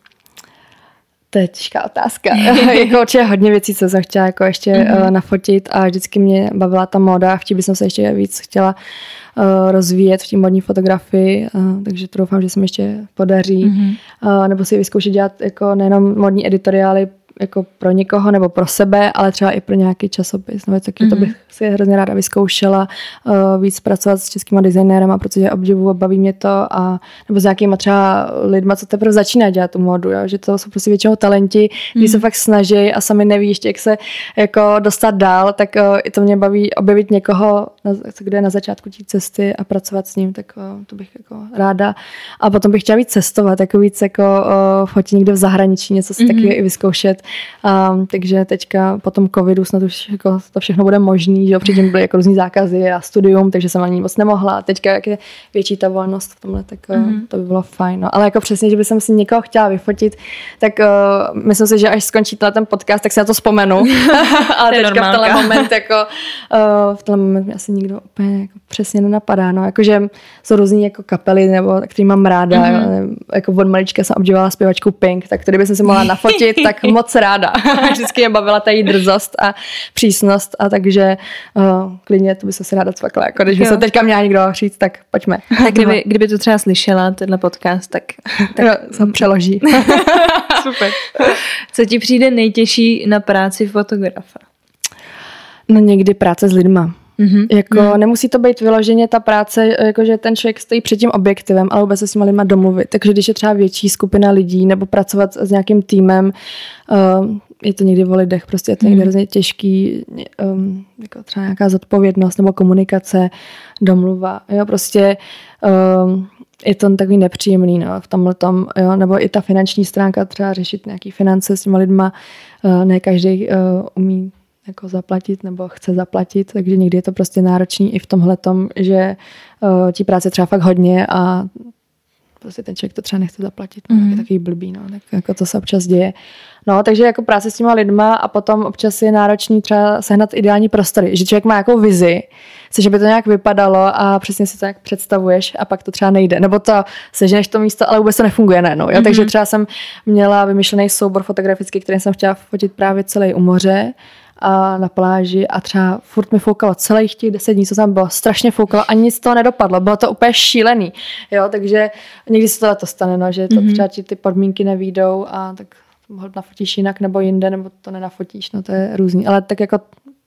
To je těžká otázka. jako určitě hodně věcí, co jsem chtěla jako ještě mm-hmm. uh, nafotit a vždycky mě bavila ta móda a vtip bych se ještě víc chtěla uh, rozvíjet v té modní fotografii, uh, takže to doufám, že se mi ještě podaří. Mm-hmm. Uh, nebo si vyzkoušet dělat jako nejenom modní editoriály jako pro někoho nebo pro sebe, ale třeba i pro nějaký časopis. No, taky mm-hmm. to mhm. bych si hrozně ráda vyzkoušela uh, víc pracovat s českýma designérem, protože obdivu a baví mě to a nebo s nějakýma třeba lidma, co teprve začíná dělat tu modu, jo? že to jsou prostě většinou talenti, kteří mm-hmm. se fakt snaží a sami neví ještě, jak se jako dostat dál, tak uh, i to mě baví objevit někoho, kde je na začátku té cesty a pracovat s ním, tak uh, to bych jako ráda. A potom bych chtěla víc cestovat, jako víc jako uh, fotit někde v zahraničí, něco si mm-hmm. takového i vyzkoušet Um, takže teďka po tom covidu snad už jako to všechno bude možný, že předtím byly jako různý zákazy a studium, takže jsem ani moc nemohla. Teďka jak je větší ta volnost v tomhle, tak mm-hmm. to by bylo fajn. No. Ale jako přesně, že bych si někoho chtěla vyfotit, tak uh, myslím si, že až skončí ten podcast, tak si na to vzpomenu. Ale teďka normálka. v tenhle moment jako uh, v tenhle moment mě asi nikdo úplně jako přesně nenapadá. No. Jakože jsou různý jako kapely, nebo který mám ráda. Mm-hmm. Jako od malička jsem obdivovala zpěvačku Pink, tak tady bych si mohla nafotit, tak moc ráda. Vždycky mě bavila ta její drzost a přísnost a takže uh, klidně to by se si ráda cvakla. Jako když by se teďka měla někdo říct, tak pojďme. Tak kdyby, kdyby to třeba slyšela, tenhle podcast, tak, tak no, se přeloží. Super. Co ti přijde nejtěžší na práci fotografa? No někdy práce s lidma. Mm-hmm. Jako mm. nemusí to být vyloženě ta práce, jakože ten člověk stojí před tím objektivem, ale vůbec se s těma lidma domluvit. Takže když je třeba větší skupina lidí nebo pracovat s nějakým týmem, uh, je to někdy o lidech, prostě je to někdy mm. hrozně těžký, um, jako třeba nějaká zodpovědnost nebo komunikace, domluva, jo, prostě um, je to takový nepříjemný no, v tomhle tom, jo, nebo i ta finanční stránka, třeba řešit nějaký finance s těma lidma, uh, ne každý uh, umí jako zaplatit nebo chce zaplatit, takže někdy je to prostě náročný i v tomhle tom, že uh, tí práce třeba fakt hodně a prostě ten člověk to třeba nechce zaplatit, no, mm. je mhm. takový blbý, no, tak jako to se občas děje. No, takže jako práce s těma lidma a potom občas je náročný třeba sehnat ideální prostory, že člověk má jako vizi, chce, že by to nějak vypadalo a přesně si to nějak představuješ a pak to třeba nejde. Nebo to seženeš to místo, ale vůbec to nefunguje najednou. Jo? Mm-hmm. Takže třeba jsem měla vymyšlený soubor fotografický, který jsem chtěla fotit právě celý u moře a na pláži a třeba furt mi foukalo celých těch deset dní, co tam bylo, strašně foukalo a nic z toho nedopadlo, bylo to úplně šílený, jo, takže někdy se to, to stane, no, že to mm-hmm. třeba ti ty podmínky nevídou a tak ho nafotíš jinak nebo jinde, nebo to nenafotíš, no to je různý, ale tak jako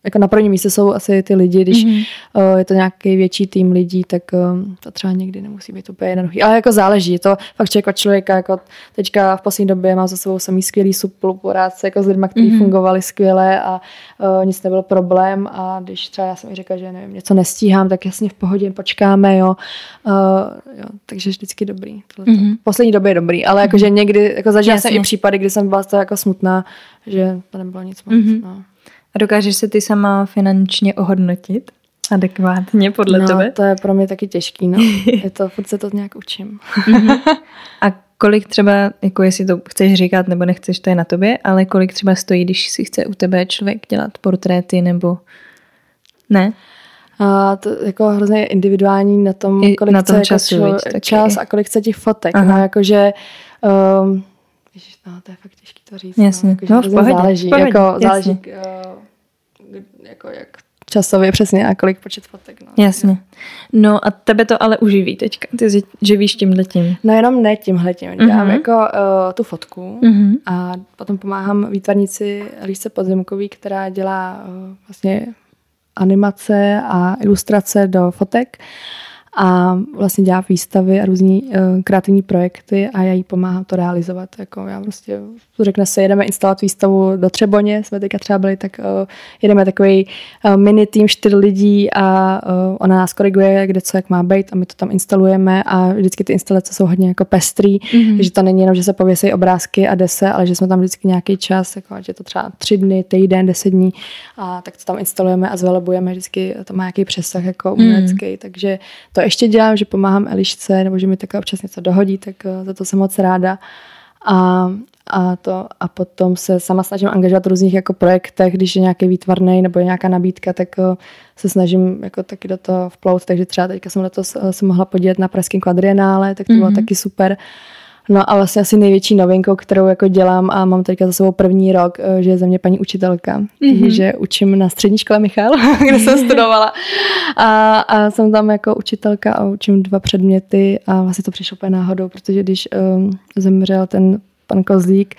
jako na prvním místě jsou asi ty lidi, když mm-hmm. uh, je to nějaký větší tým lidí, tak uh, to třeba někdy nemusí být úplně jednoduchý. Ale jako záleží, je to fakt člověk od člověka, jako teďka v poslední době mám za sebou samý skvělý spolupráce jako s lidmi, kteří mm-hmm. fungovali skvěle a uh, nic nebyl problém a když třeba já jsem mi řekla, že nevím, něco nestíhám, tak jasně v pohodě počkáme, jo. Uh, jo takže vždycky dobrý. Mm-hmm. V poslední době je dobrý, ale jakože mm-hmm. někdy, jako zažila jsem i případy, kdy jsem byla z toho jako smutná, že to nebylo nic moc. Mm-hmm. No. A dokážeš se ty sama finančně ohodnotit? Adekvátně podle no, tebe? to je pro mě taky těžký, no. je to, furt se to nějak učím. A kolik třeba, jako jestli to chceš říkat nebo nechceš, to je na tobě, ale kolik třeba stojí, když si chce u tebe člověk dělat portréty nebo ne? A to jako hrozně individuální na tom, kolik na tom chce času, jako člo, čas a kolik chce těch fotek. Aha. No, jakože um, Ježiš, no, to je fakt těžké to říct. No, jasně. No, jako, no, v pohodě, záleží, v pohodě, jako, jasně. záleží uh, jako jak časově přesně a kolik počet fotek. No. Jasně. No a tebe to ale uživí teďka. Ty živíš tímhletím. No jenom ne tímhletím. Dělám uh-huh. jako uh, tu fotku uh-huh. a potom pomáhám výtvarnici Líšce Podzemkový, která dělá uh, vlastně animace a ilustrace do fotek a vlastně dělá výstavy a různý uh, kreativní projekty a já jí pomáhám to realizovat. Jako já prostě řekne se, jedeme instalovat výstavu do Třeboně, jsme teďka třeba byli, tak uh, jedeme takový uh, mini tým čtyř lidí a uh, ona nás koriguje, kde co jak má být a my to tam instalujeme a vždycky ty instalace jsou hodně jako pestrý, mm-hmm. že to není jenom, že se pověsí obrázky a jde se, ale že jsme tam vždycky nějaký čas, jako, že to třeba tři dny, týden, deset dní a tak to tam instalujeme a zvelebujeme, vždycky to má nějaký přesah jako umělecký, mm. takže to ještě dělám, že pomáhám Elišce, nebo že mi takhle občas něco dohodí, tak uh, za to jsem moc ráda. A, a, to, a potom se sama snažím angažovat v různých jako projektech, když je nějaký výtvarný nebo je nějaká nabídka, tak uh, se snažím jako taky do toho vplout, takže třeba teďka jsem letos uh, se mohla podívat na Pražském kvadrienále, tak to mm-hmm. bylo mhm. taky super. No a vlastně asi největší novinkou, kterou jako dělám a mám teďka za sebou první rok, eh, že je ze mě paní učitelka. Mm-hmm. Takže učím na střední škole Michal, kde jsem studovala. A, a jsem tam jako učitelka a učím dva předměty a vlastně to přišlo úplně náhodou, protože když um, zemřel ten pan Kozlík,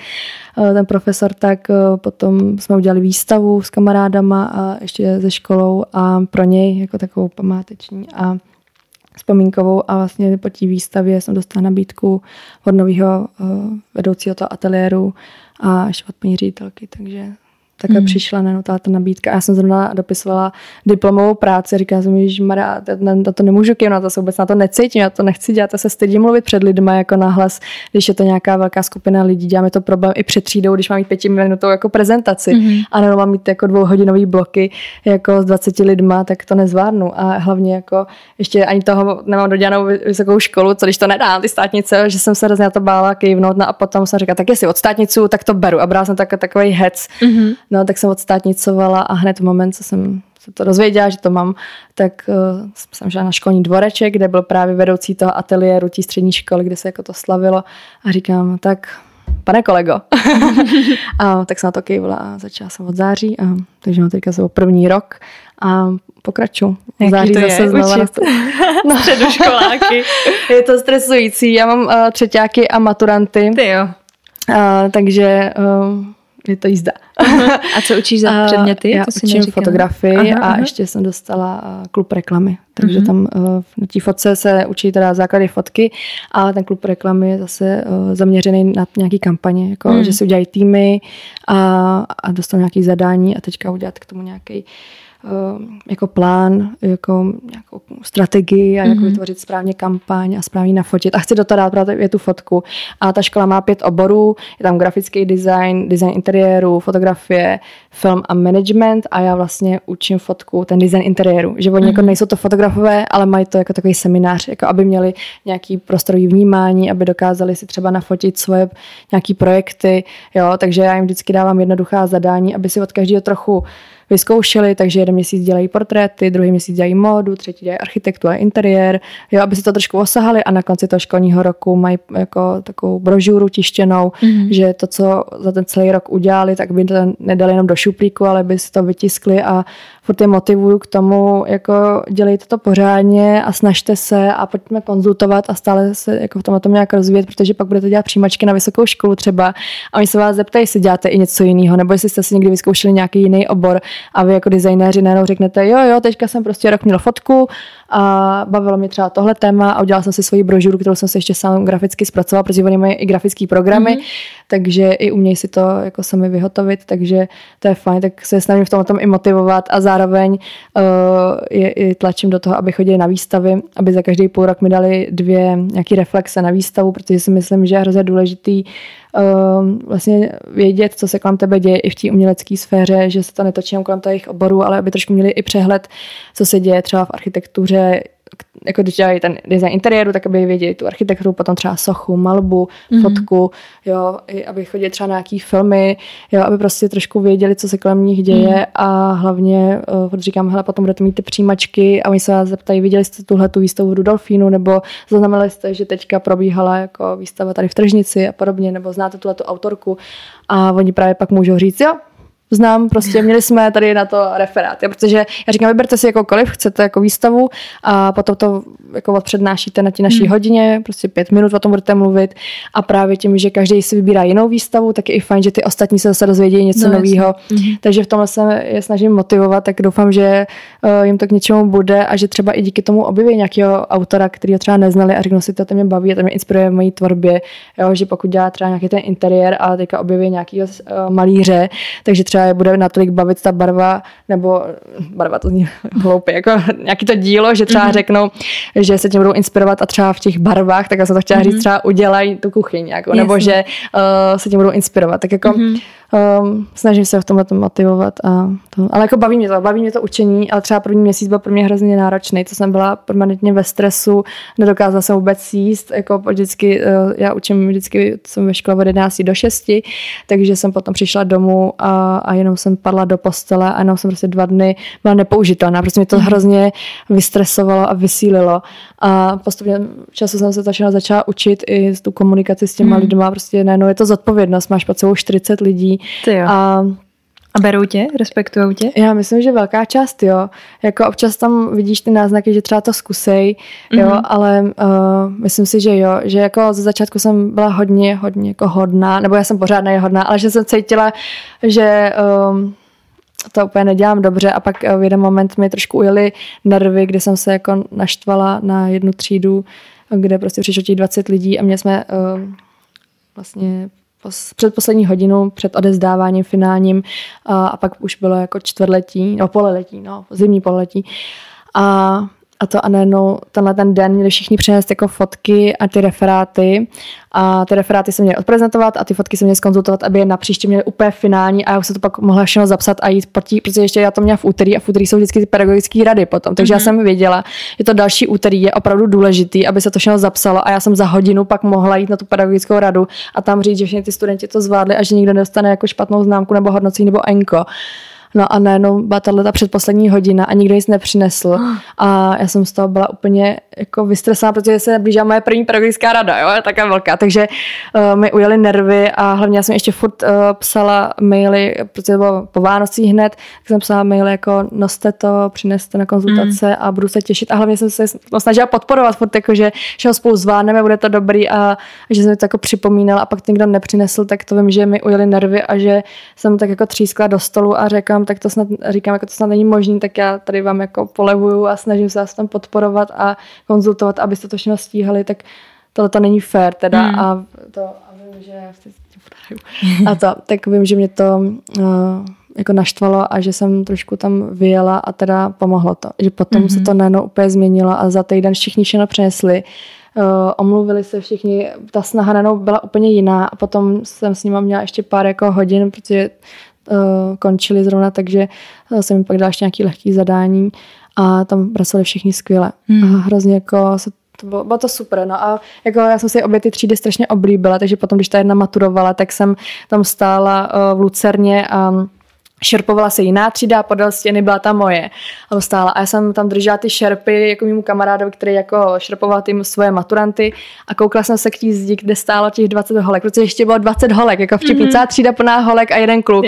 uh, ten profesor, tak uh, potom jsme udělali výstavu s kamarádama a ještě ze školou a pro něj jako takovou památeční a vzpomínkovou a vlastně po té výstavě jsem dostala nabídku od nového uh, vedoucího toho ateliéru a ještě od paní ředitelky, takže takhle hmm. přišla na ta, ta nabídka. Já jsem zrovna dopisovala diplomovou práci, říkala jsem, že Mara, na to nemůžu kývnout, to se vůbec na to necítím, já to nechci dělat, já se stydím mluvit před lidmi jako nahlas, když je to nějaká velká skupina lidí, děláme to problém i před třídou, když mám mít pětiminutovou jako prezentaci hmm. a nebo mám mít jako dvouhodinový bloky jako s 20 lidma, tak to nezvládnu a hlavně jako ještě ani toho nemám dodělanou vysokou školu, co když to nedám, ty státnice, že jsem se hrozně na to bála kývnout no a potom jsem říkala, tak jestli od státnicu, tak to beru a brala jsem tak, takový hec. Hmm. No, tak jsem odstátnicovala a hned v moment, co jsem se to dozvěděla, že to mám, tak uh, jsem šla na školní dvoreček, kde byl právě vedoucí toho ateliéru té střední školy, kde se jako to slavilo a říkám, tak pane kolego. a tak jsem na to kejvla a začala jsem od září, a, takže mám teďka svou první rok a pokračuju. V září to zase je, znova na to. No. Středoškoláky. je to stresující. Já mám uh, třetíáky a maturanty. Ty jo. Uh, takže uh, je to jízda. A co učíš za předměty? Já to učím neříkám. fotografii aha, aha. a ještě jsem dostala klub reklamy. Takže uh-huh. tam na té fotce se učí teda základy fotky a ten klub reklamy je zase zaměřený na nějaký kampaně, jako, uh-huh. že si udělají týmy a, a dostanou nějaké zadání a teďka udělat k tomu nějaký Eh, jako plán, jako nějakou strategii a jak mm-hmm. vytvořit správně kampaň a správně nafotit. A chci do toho dát právě tu fotku. A ta škola má pět oborů, je tam grafický design, design interiéru, fotografie, film a management a já vlastně učím fotku, ten design interiéru. Že oni mm-hmm. jako mhm. nejsou to fotografové, ale mají to jako takový seminář, jako aby měli nějaký prostorový vnímání, aby dokázali si třeba nafotit svoje nějaký projekty, jo, takže já jim vždycky dávám jednoduchá zadání, aby si od každého trochu vyzkoušeli, takže jeden měsíc dělají portréty, druhý měsíc dělají módu, třetí dělají architekturu a interiér, jo, aby si to trošku osahali a na konci toho školního roku mají jako takovou brožuru tištěnou, mm-hmm. že to, co za ten celý rok udělali, tak by to nedali jenom do šuplíku, ale by si to vytiskli a furt je motivuju k tomu, jako dělejte to pořádně a snažte se a pojďme konzultovat a stále se jako v tom tom nějak rozvíjet, protože pak budete dělat přijímačky na vysokou školu třeba. A oni se vás zeptají, jestli děláte i něco jiného, nebo jestli jste si někdy vyzkoušeli nějaký jiný obor a vy jako designéři najednou řeknete, jo, jo, teďka jsem prostě rok měl fotku a bavilo mě třeba tohle téma a udělala jsem si svoji brožuru, kterou jsem si ještě sám graficky zpracovala, protože oni mají i grafické programy, mm-hmm. takže i umějí si to jako sami vyhotovit, takže to je fajn, tak se snažím v tom, tom i motivovat a zároveň uh, je, i tlačím do toho, aby chodili na výstavy, aby za každý půl rok mi dali dvě nějaký reflexe na výstavu, protože si myslím, že je hrozně důležitý uh, vlastně vědět, co se kolem tebe děje i v té umělecké sféře, že se to netočí kolem těch oborů, ale aby trošku měli i přehled, co se děje třeba v architektuře, jako když dělají ten design interiéru, tak aby věděli tu architekturu, potom třeba sochu, malbu, mm-hmm. fotku, jo, i aby chodili třeba na nějaký filmy, jo, aby prostě trošku věděli, co se kolem nich děje mm-hmm. a hlavně, uh, říkám, hele, potom budete mít ty přijímačky a oni se vás zeptají, viděli jste tuhle tu výstavu Rudolfínu, nebo zaznamenali jste, že teďka probíhala jako výstava tady v Tržnici a podobně, nebo znáte tuhle tu autorku a oni právě pak můžou říct, jo, znám, prostě měli jsme tady na to referát, protože já říkám, vyberte si jakoukoliv, chcete jako výstavu a potom to jako přednášíte na ti naší hmm. hodině, prostě pět minut o tom budete mluvit a právě tím, že každý si vybírá jinou výstavu, tak je i fajn, že ty ostatní se zase dozvědí něco no, nového. Hmm. Takže v tomhle se je snažím motivovat, tak doufám, že uh, jim to k něčemu bude a že třeba i díky tomu objeví nějakého autora, který ho třeba neznali a řeknou si, to, to mě baví a to mě inspiruje v mojí tvorbě, jo, že pokud dělá třeba nějaký ten interiér a teďka objeví nějakého uh, malíře, takže třeba je bude natolik bavit ta barva, nebo barva to zní hloupě, jako nějaký to dílo, že třeba mm-hmm. řeknou, že se tím budou inspirovat a třeba v těch barvách, tak já jsem to chtěla mm-hmm. říct, třeba udělají tu kuchyň, jako, nebo že uh, se tím budou inspirovat. Tak jako mm-hmm um, snažím se v tomhle to motivovat. A to, ale jako baví mě to, baví mě to učení, ale třeba první měsíc byl pro mě hrozně náročný. To jsem byla permanentně ve stresu, nedokázala jsem vůbec jíst. Jako vždycky, uh, já učím vždycky, jsem ve škole od 11 do 6, takže jsem potom přišla domů a, a jenom jsem padla do postele a jenom jsem prostě dva dny byla nepoužitelná. Prostě mě to mhm. hrozně vystresovalo a vysílilo. A postupně času jsem se začala, začala učit i tu komunikaci s těma mm. lidma. Prostě najednou je to zodpovědnost. Máš pod sebou 40 lidí. A a berou tě? Respektují tě? Já myslím, že velká část, jo. Jako občas tam vidíš ty náznaky, že třeba to zkusej, jo, mm-hmm. ale uh, myslím si, že jo, že jako ze začátku jsem byla hodně, hodně jako hodná, nebo já jsem pořád nehodná, ale že jsem cítila, že um, to úplně nedělám dobře a pak v jeden moment mi trošku ujeli nervy, kdy jsem se jako naštvala na jednu třídu, kde prostě přišlo těch 20 lidí a mě jsme uh, vlastně předposlední hodinu před odezdáváním finálním a, a pak už bylo jako čtvrtletí, no pololetí, no zimní pololetí. A a to a najednou tenhle ten den měli všichni přinést jako fotky a ty referáty a ty referáty se měly odprezentovat a ty fotky se měly skonzultovat, aby je na příště měly úplně finální a já už se to pak mohla všechno zapsat a jít proti, protože ještě já to měla v úterý a v úterý jsou vždycky ty pedagogické rady potom. Takže mm-hmm. já mhm. jsem věděla, že to další úterý je opravdu důležitý, aby se to všechno zapsalo a já jsem za hodinu pak mohla jít na tu pedagogickou radu a tam říct, že všichni ty studenti to zvládli a že nikdo nedostane jako špatnou známku nebo hodnocení nebo enko. No a najednou byla tahle ta předposlední hodina a nikdo nic nepřinesl. A já jsem z toho byla úplně jako vystresovaná, protože se blížila moje první pedagogická rada, jo, je taká velká. Takže uh, mi ujeli nervy a hlavně já jsem ještě furt uh, psala maily, protože to bylo po Vánocích hned, tak jsem psala maily jako noste to, přineste na konzultace mm. a budu se těšit. A hlavně jsem se snažila podporovat furt, jako, že, že ho spolu zvládneme, bude to dobrý a, a že jsem to jako připomínala a pak někdo nepřinesl, tak to vím, že mi ujeli nervy a že jsem tak jako třískla do stolu a řekla říkám, tak to snad, říkám, jako to snad není možné, tak já tady vám jako polevuju a snažím se vás tam podporovat a konzultovat, abyste to všechno stíhali, tak tohle to není fér teda hmm. a to, a vím, že a to, tak vím, že mě to uh, jako naštvalo a že jsem trošku tam vyjela a teda pomohlo to. Že potom mm-hmm. se to najednou úplně změnilo a za týden všichni všechno přinesli. Uh, omluvili se všichni, ta snaha najednou byla úplně jiná a potom jsem s nima měla ještě pár jako hodin, protože končili zrovna, takže jsem mi pak dala ještě nějaký lehký zadání a tam pracovali všichni skvěle. Hmm. A hrozně jako se to bylo, bylo to super. No a jako já jsem si obě ty třídy strašně oblíbila, takže potom, když ta jedna maturovala, tak jsem tam stála uh, v Lucerně a šerpovala se jiná třída, podél stěny byla ta moje. A stála. A já jsem tam držela ty šerpy jako mému kamarádovi, který jako šerpoval ty svoje maturanty a koukla jsem se k tí zdi, kde stálo těch 20 holek, protože ještě bylo 20 holek, jako vtipný, mm-hmm. celá třída plná holek a jeden kluk.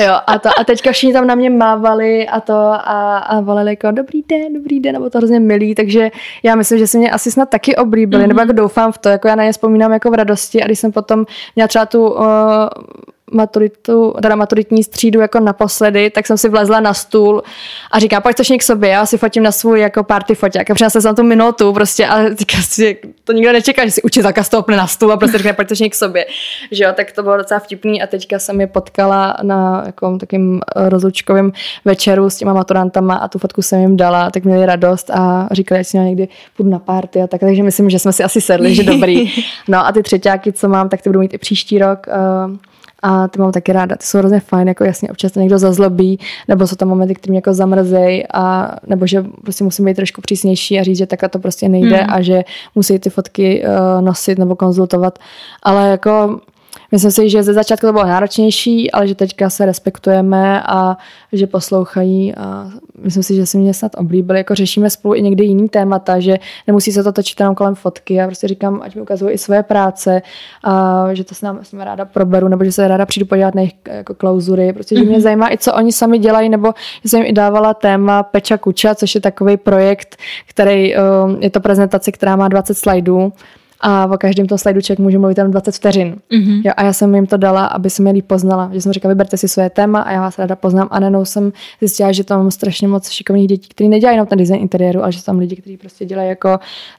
Jo, a, to, a teďka všichni tam na mě mávali a to a, a volali jako dobrý den, dobrý den, nebo to hrozně milý, takže já myslím, že se mě asi snad taky oblíbili, mm-hmm. nebo jako doufám v to, jako já na ně vzpomínám jako v radosti a když jsem potom měla třeba tu uh, maturitu, teda maturitní střídu jako naposledy, tak jsem si vlezla na stůl a říkám, pojď točně k sobě, já si fotím na svůj jako party foťák a přinesla jsem tu minutu prostě a říká si, to nikdo nečeká, že si učitelka stoupne na stůl a prostě řekne, pojď točně k sobě. Že jo, tak to bylo docela vtipný a teďka jsem je potkala na jako takým rozlučkovém večeru s těma maturantama a tu fotku jsem jim dala, tak měli radost a říkali, že si někdy půjdu na party a tak, takže myslím, že jsme si asi sedli, že dobrý. No a ty třetíky, co mám, tak ty budu mít i příští rok. Uh, a ty mám taky ráda. Ty jsou hrozně fajn, jako jasně občas to někdo zazlobí, nebo jsou tam momenty, které mě jako zamrzej, a nebo že prostě musím být trošku přísnější a říct, že takhle to prostě nejde hmm. a že musí ty fotky uh, nosit nebo konzultovat. Ale jako myslím si, že ze začátku to bylo náročnější, ale že teďka se respektujeme a že poslouchají a myslím si, že si mě snad oblíbili. Jako řešíme spolu i někdy jiný témata, že nemusí se to točit jenom kolem fotky. Já prostě říkám, ať mi ukazují i svoje práce a že to s námi, s námi ráda proberu, nebo že se ráda přijdu podívat na jejich jako klauzury. Prostě, že mě mhm. zajímá i, co oni sami dělají, nebo že jsem jim i dávala téma Peča Kuča, což je takový projekt, který um, je to prezentace, která má 20 slajdů a o každém tom slajdu člověk může mluvit jenom 20 vteřin. Mm-hmm. Jo, a já jsem jim to dala, aby se mě líp poznala. Že jsem říkala, vyberte si své téma a já vás ráda poznám. A nenou jsem zjistila, že tam mám strašně moc šikovných dětí, kteří nedělají jenom ten design interiéru, ale že tam lidi, kteří prostě dělají jako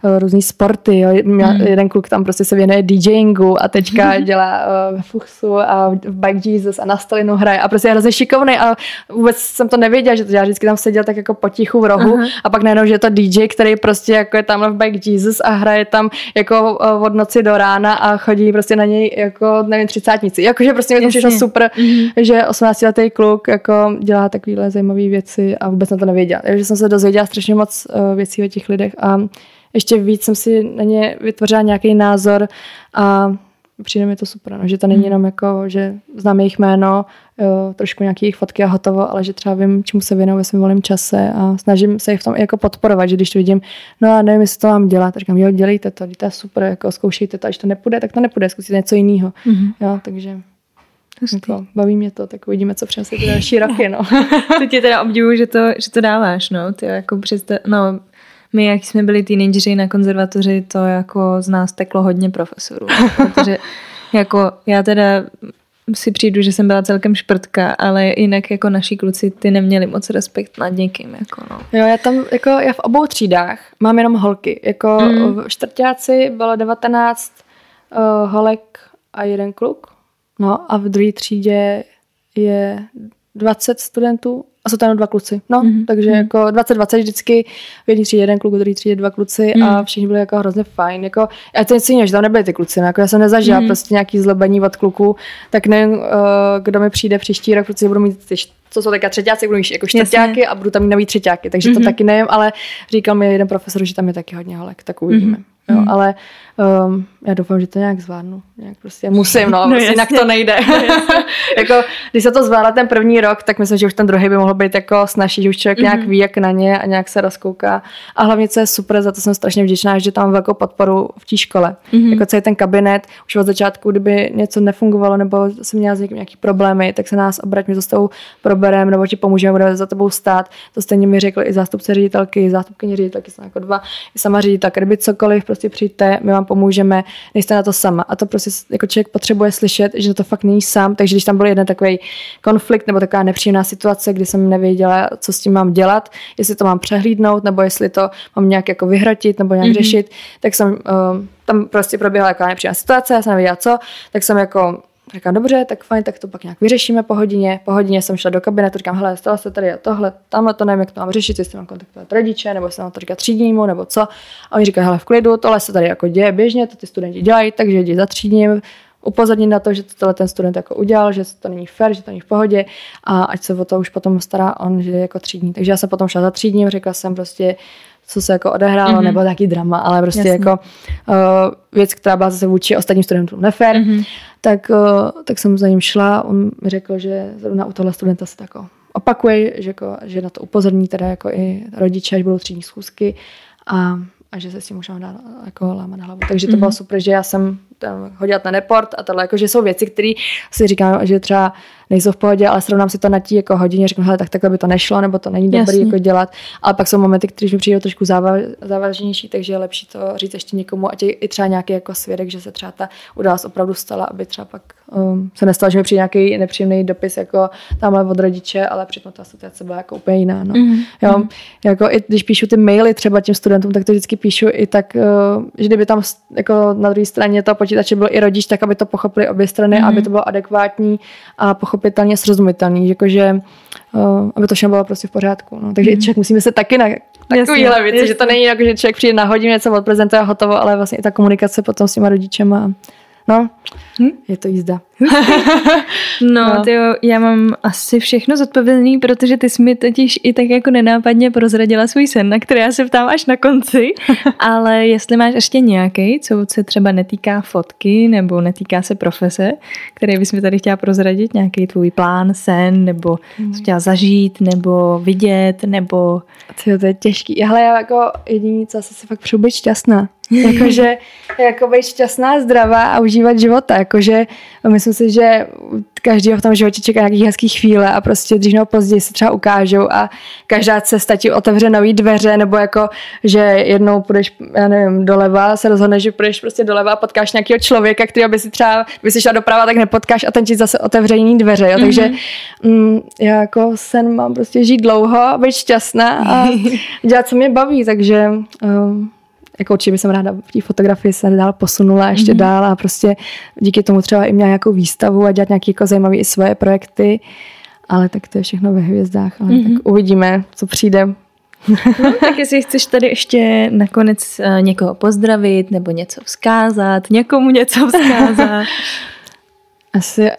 uh, různý sporty. Jo. Mm-hmm. Jeden kluk tam prostě se věnuje DJingu a teďka mm-hmm. dělá uh, ve Fuchsu a v Bike Jesus a na Stalinu hraje a prostě je hrozně šikovný a vůbec jsem to nevěděla, že to dělá. Vždycky tam seděl tak jako potichu v rohu uh-huh. a pak najednou, že je to DJ, který prostě jako je tam v Bike Jesus a hraje tam jako od noci do rána a chodí prostě na něj jako, nevím, třicátnici. Jakože prostě mi to přišlo super, mm-hmm. že 18 letý kluk jako dělá takovéhle zajímavé věci a vůbec na to nevěděla. Takže jsem se dozvěděla strašně moc uh, věcí o těch lidech a ještě víc jsem si na ně vytvořila nějaký názor a přijde mi to super, no, že to není hmm. jenom jako, že znám jejich jméno, jo, trošku nějaký jejich fotky a hotovo, ale že třeba vím, čemu se věnuju ve svém volném čase a snažím se jich v tom jako podporovat, že když to vidím, no a nevím, jestli to mám dělat, tak říkám, jo, dělejte to, to je super, jako zkoušejte to, až to nepůjde, tak to nepůjde, zkusit něco jiného. Mm-hmm. Jo, takže jako, baví mě to, tak uvidíme, co přinese ty další roky, no. to tě teda obdivuju, že to, že to dáváš, no, ty jako přesta- no, my, jak jsme byli teenageři na konzervatoři, to jako z nás teklo hodně profesorů. Protože jako já teda si přijdu, že jsem byla celkem šprtka, ale jinak jako naši kluci ty neměli moc respekt nad někým. Jako no. Jo, já tam, jako já v obou třídách mám jenom holky. Jako mm. v čtvrtáci bylo 19 uh, holek a jeden kluk. No a v druhé třídě je 20 studentů a jsou tam dva kluci. No, mm-hmm. takže mm-hmm. jako 20-20 vždycky v jedné třídě jeden kluk, v druhé třídě dva kluci mm-hmm. a mhm. všichni byli jako hrozně fajn. Jako, a to něco jiného, že tam nebyly ty kluci. No, jako já jsem nezažila mm-hmm. prostě nějaký zlebení od kluku, tak nevím, uh, kdo mi přijde příští rok, protože budu mít ty co jsou teďka třetíáci, budu mít jako čtvrtáky a budu tam mít nový třetíáky, takže mm-hmm. to mhm. taky nevím, ale říkal mi jeden profesor, že tam je taky hodně holek, tak uvidíme. Mm-hmm. Jo, mm. ale um, já doufám, že to nějak zvládnu. Nějak prostě musím, no, no prostě jinak to nejde. No, jako, když se to zvládá ten první rok, tak myslím, že už ten druhý by mohl být jako snažší, že už člověk mm-hmm. nějak ví, jak na ně a nějak se rozkouká. A hlavně, co je super, za to jsem strašně vděčná, že tam velkou podporu v té škole. Mm-hmm. Jako celý ten kabinet, už od začátku, kdyby něco nefungovalo nebo jsem měla s někým nějaký problémy, tak se nás obrať, my to s tou proberem nebo ti pomůžeme, budeme za tebou stát. To stejně mi řekl i zástupce ředitelky, zástupkyně ředitelky, jsou jako dva, i sama ředitelka, kdyby cokoliv, prostě přijďte, my vám pomůžeme, nejste na to sama. A to prostě jako člověk potřebuje slyšet, že to fakt není sám. Takže když tam byl jeden takový konflikt nebo taková nepříjemná situace, kdy jsem nevěděla, co s tím mám dělat, jestli to mám přehlídnout, nebo jestli to mám nějak jako vyhrotit nebo nějak mm-hmm. řešit, tak jsem uh, tam prostě proběhla taková nepříjemná situace, já jsem nevěděla co, tak jsem jako Říkám, dobře, tak fajn, tak to pak nějak vyřešíme po hodině. Po hodině jsem šla do kabinetu, říkám, hele, stalo se tady a tohle, tamhle to nevím, jak to mám řešit, jestli mám kontaktovat rodiče, nebo jestli mám to říkat třídnímu, nebo co. A oni říkají, hele, v klidu, tohle se tady jako děje běžně, to ty studenti dělají, takže jdi za třídním, upozornit na to, že to ten student jako udělal, že to není fair, že to není v pohodě a ať se o to už potom stará on, že je jako třídní. Takže já jsem potom šla za třídním, řekla jsem prostě, co se jako odehrálo, mm-hmm. nebo taky drama, ale prostě Jasně. jako uh, věc, která byla zase vůči ostatním studentům nefér, mm-hmm. tak, uh, tak jsem za ním šla, on mi řekl, že zrovna u tohle studenta se to jako opakuje, že, jako, že na to upozorní teda jako i rodiče, až budou třídní schůzky a, a že se s tím možná dá jako lámat na hlavu. Takže to mm-hmm. bylo super, že já jsem tam hodila na report a tohle, jako, že jsou věci, které si říkám, že třeba nejsou v pohodě, ale srovnám si to na tí jako hodině, řeknu, hele, tak takhle by to nešlo, nebo to není dobré jako dělat. Ale pak jsou momenty, které mi přijdou trošku závažnější, takže je lepší to říct ještě někomu, ať i třeba nějaký jako svědek, že se třeba ta událost opravdu stala, aby třeba pak um, se nestalo, že mi přijde nějaký nepříjemný dopis jako tamhle od rodiče, ale přitom ta situace byla jako úplně jiná. No. Mm-hmm. Jo, mhm. jako i když píšu ty maily třeba těm studentům, tak to vždycky píšu i tak, uh, že kdyby tam jako na druhé straně to počítače byl i rodič, tak aby to pochopili obě strany, mm-hmm. aby to bylo adekvátní a pochopitelně srozumitelný, jakože uh, aby to všechno bylo prostě v pořádku. No. Takže mm-hmm. člověk musíme se taky na takovýhle věci, že to není jako, že člověk přijde na hodinu, něco odprezentuje a hotovo, ale vlastně i ta komunikace potom s těma rodičema. No, hm? je to jízda. no, no. Tyjo, já mám asi všechno zodpovědný, protože ty jsi mi totiž i tak jako nenápadně prozradila svůj sen, na který já se ptám až na konci, ale jestli máš ještě nějaký, co se třeba netýká fotky nebo netýká se profese, který bys mi tady chtěla prozradit, nějaký tvůj plán, sen, nebo hmm. co chtěla zažít, nebo vidět, nebo... Tyjo, to je těžký. Hele, já jako jediný, co asi si fakt přijdu být šťastná. jakože jako být šťastná, zdravá a užívat života. Jakože myslím si, že každýho v tom životě čeká nějaký hezký chvíle a prostě dřív nebo později se třeba ukážou a každá cesta ti otevře nový dveře nebo jako, že jednou půjdeš, já nevím, doleva, se rozhodneš, že půjdeš prostě doleva a potkáš nějakého člověka, který by si třeba, by si šla doprava, tak nepotkáš a ten ti zase otevře jiný dveře, jo? takže mm-hmm. mm, já jako sen mám prostě žít dlouho, být šťastná a dělat, co mě baví, takže um, jako určitě bych ráda v té fotografii se dál posunula ještě mm-hmm. dál a prostě díky tomu třeba i měla nějakou výstavu a dělat nějaké jako zajímavé i svoje projekty, ale tak to je všechno ve hvězdách, ale mm-hmm. tak uvidíme, co přijde. No, tak jestli chceš tady ještě nakonec uh, někoho pozdravit nebo něco vzkázat, někomu něco vzkázat. Asi,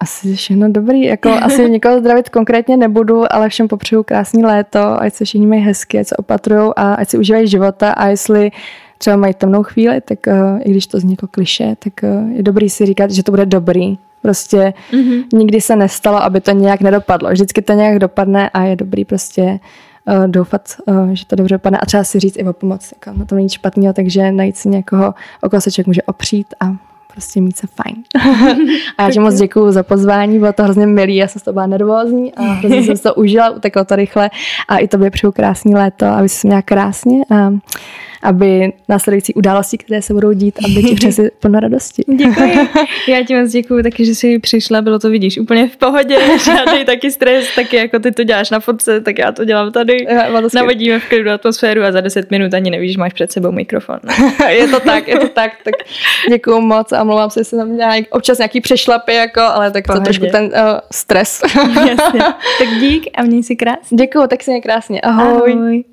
asi všechno dobrý. Jako, asi někoho zdravit konkrétně nebudu, ale všem popřeju krásný léto, ať se všichni mají hezky, ať se opatrujou a ať si užívají života a jestli třeba mají temnou chvíli, tak uh, i když to zní jako kliše, tak uh, je dobrý si říkat, že to bude dobrý. Prostě mm-hmm. nikdy se nestalo, aby to nějak nedopadlo. Vždycky to nějak dopadne a je dobrý prostě uh, doufat, uh, že to dobře dopadne a třeba si říct i o pomoc. Jako, na to není špatného, takže najít si někoho, o koho se člověk může opřít a prostě mít se fajn. a já ti moc děkuju za pozvání, bylo to hrozně milý, já jsem z toho byla nervózní a hrozně jsem to užila, uteklo to rychle a i tobě přeju krásný léto, aby se měla krásně a aby následující události, které se budou dít, aby ti přinesly plno radosti. Děkuji. Já ti moc děkuji taky, že jsi přišla, bylo to vidíš úplně v pohodě, žádný taky stres, taky jako ty to děláš na fotce, tak já to dělám tady. Navodíme v klidu atmosféru a za 10 minut ani nevíš, máš před sebou mikrofon. je to tak, je to tak, tak děkuji moc a mluvám se, že jsem nějak, občas nějaký přešlapy, jako, ale tak to trošku ten uh, stres. Jasně. Tak dík a měj si krásně. Děkuji, tak si mě krásně. Ahoj. Ahoj.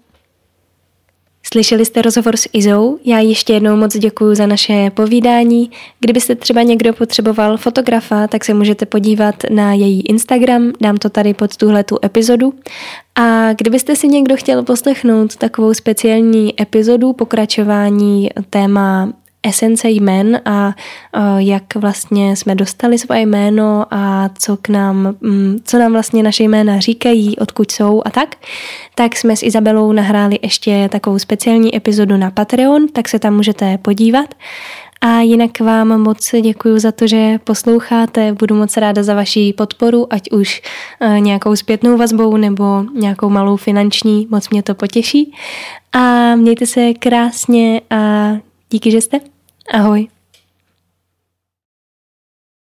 Slyšeli jste rozhovor s Izou? Já ještě jednou moc děkuji za naše povídání. Kdybyste třeba někdo potřeboval fotografa, tak se můžete podívat na její Instagram, dám to tady pod tuhle tu epizodu. A kdybyste si někdo chtěl poslechnout takovou speciální epizodu pokračování téma esence jmen a jak vlastně jsme dostali svoje jméno a co k nám, mm, co nám vlastně naše jména říkají, odkud jsou a tak, tak jsme s Izabelou nahráli ještě takovou speciální epizodu na Patreon, tak se tam můžete podívat. A jinak vám moc děkuji za to, že posloucháte. Budu moc ráda za vaši podporu, ať už e, nějakou zpětnou vazbou nebo nějakou malou finanční. Moc mě to potěší. A mějte se krásně a díky, že jste. Ahoj.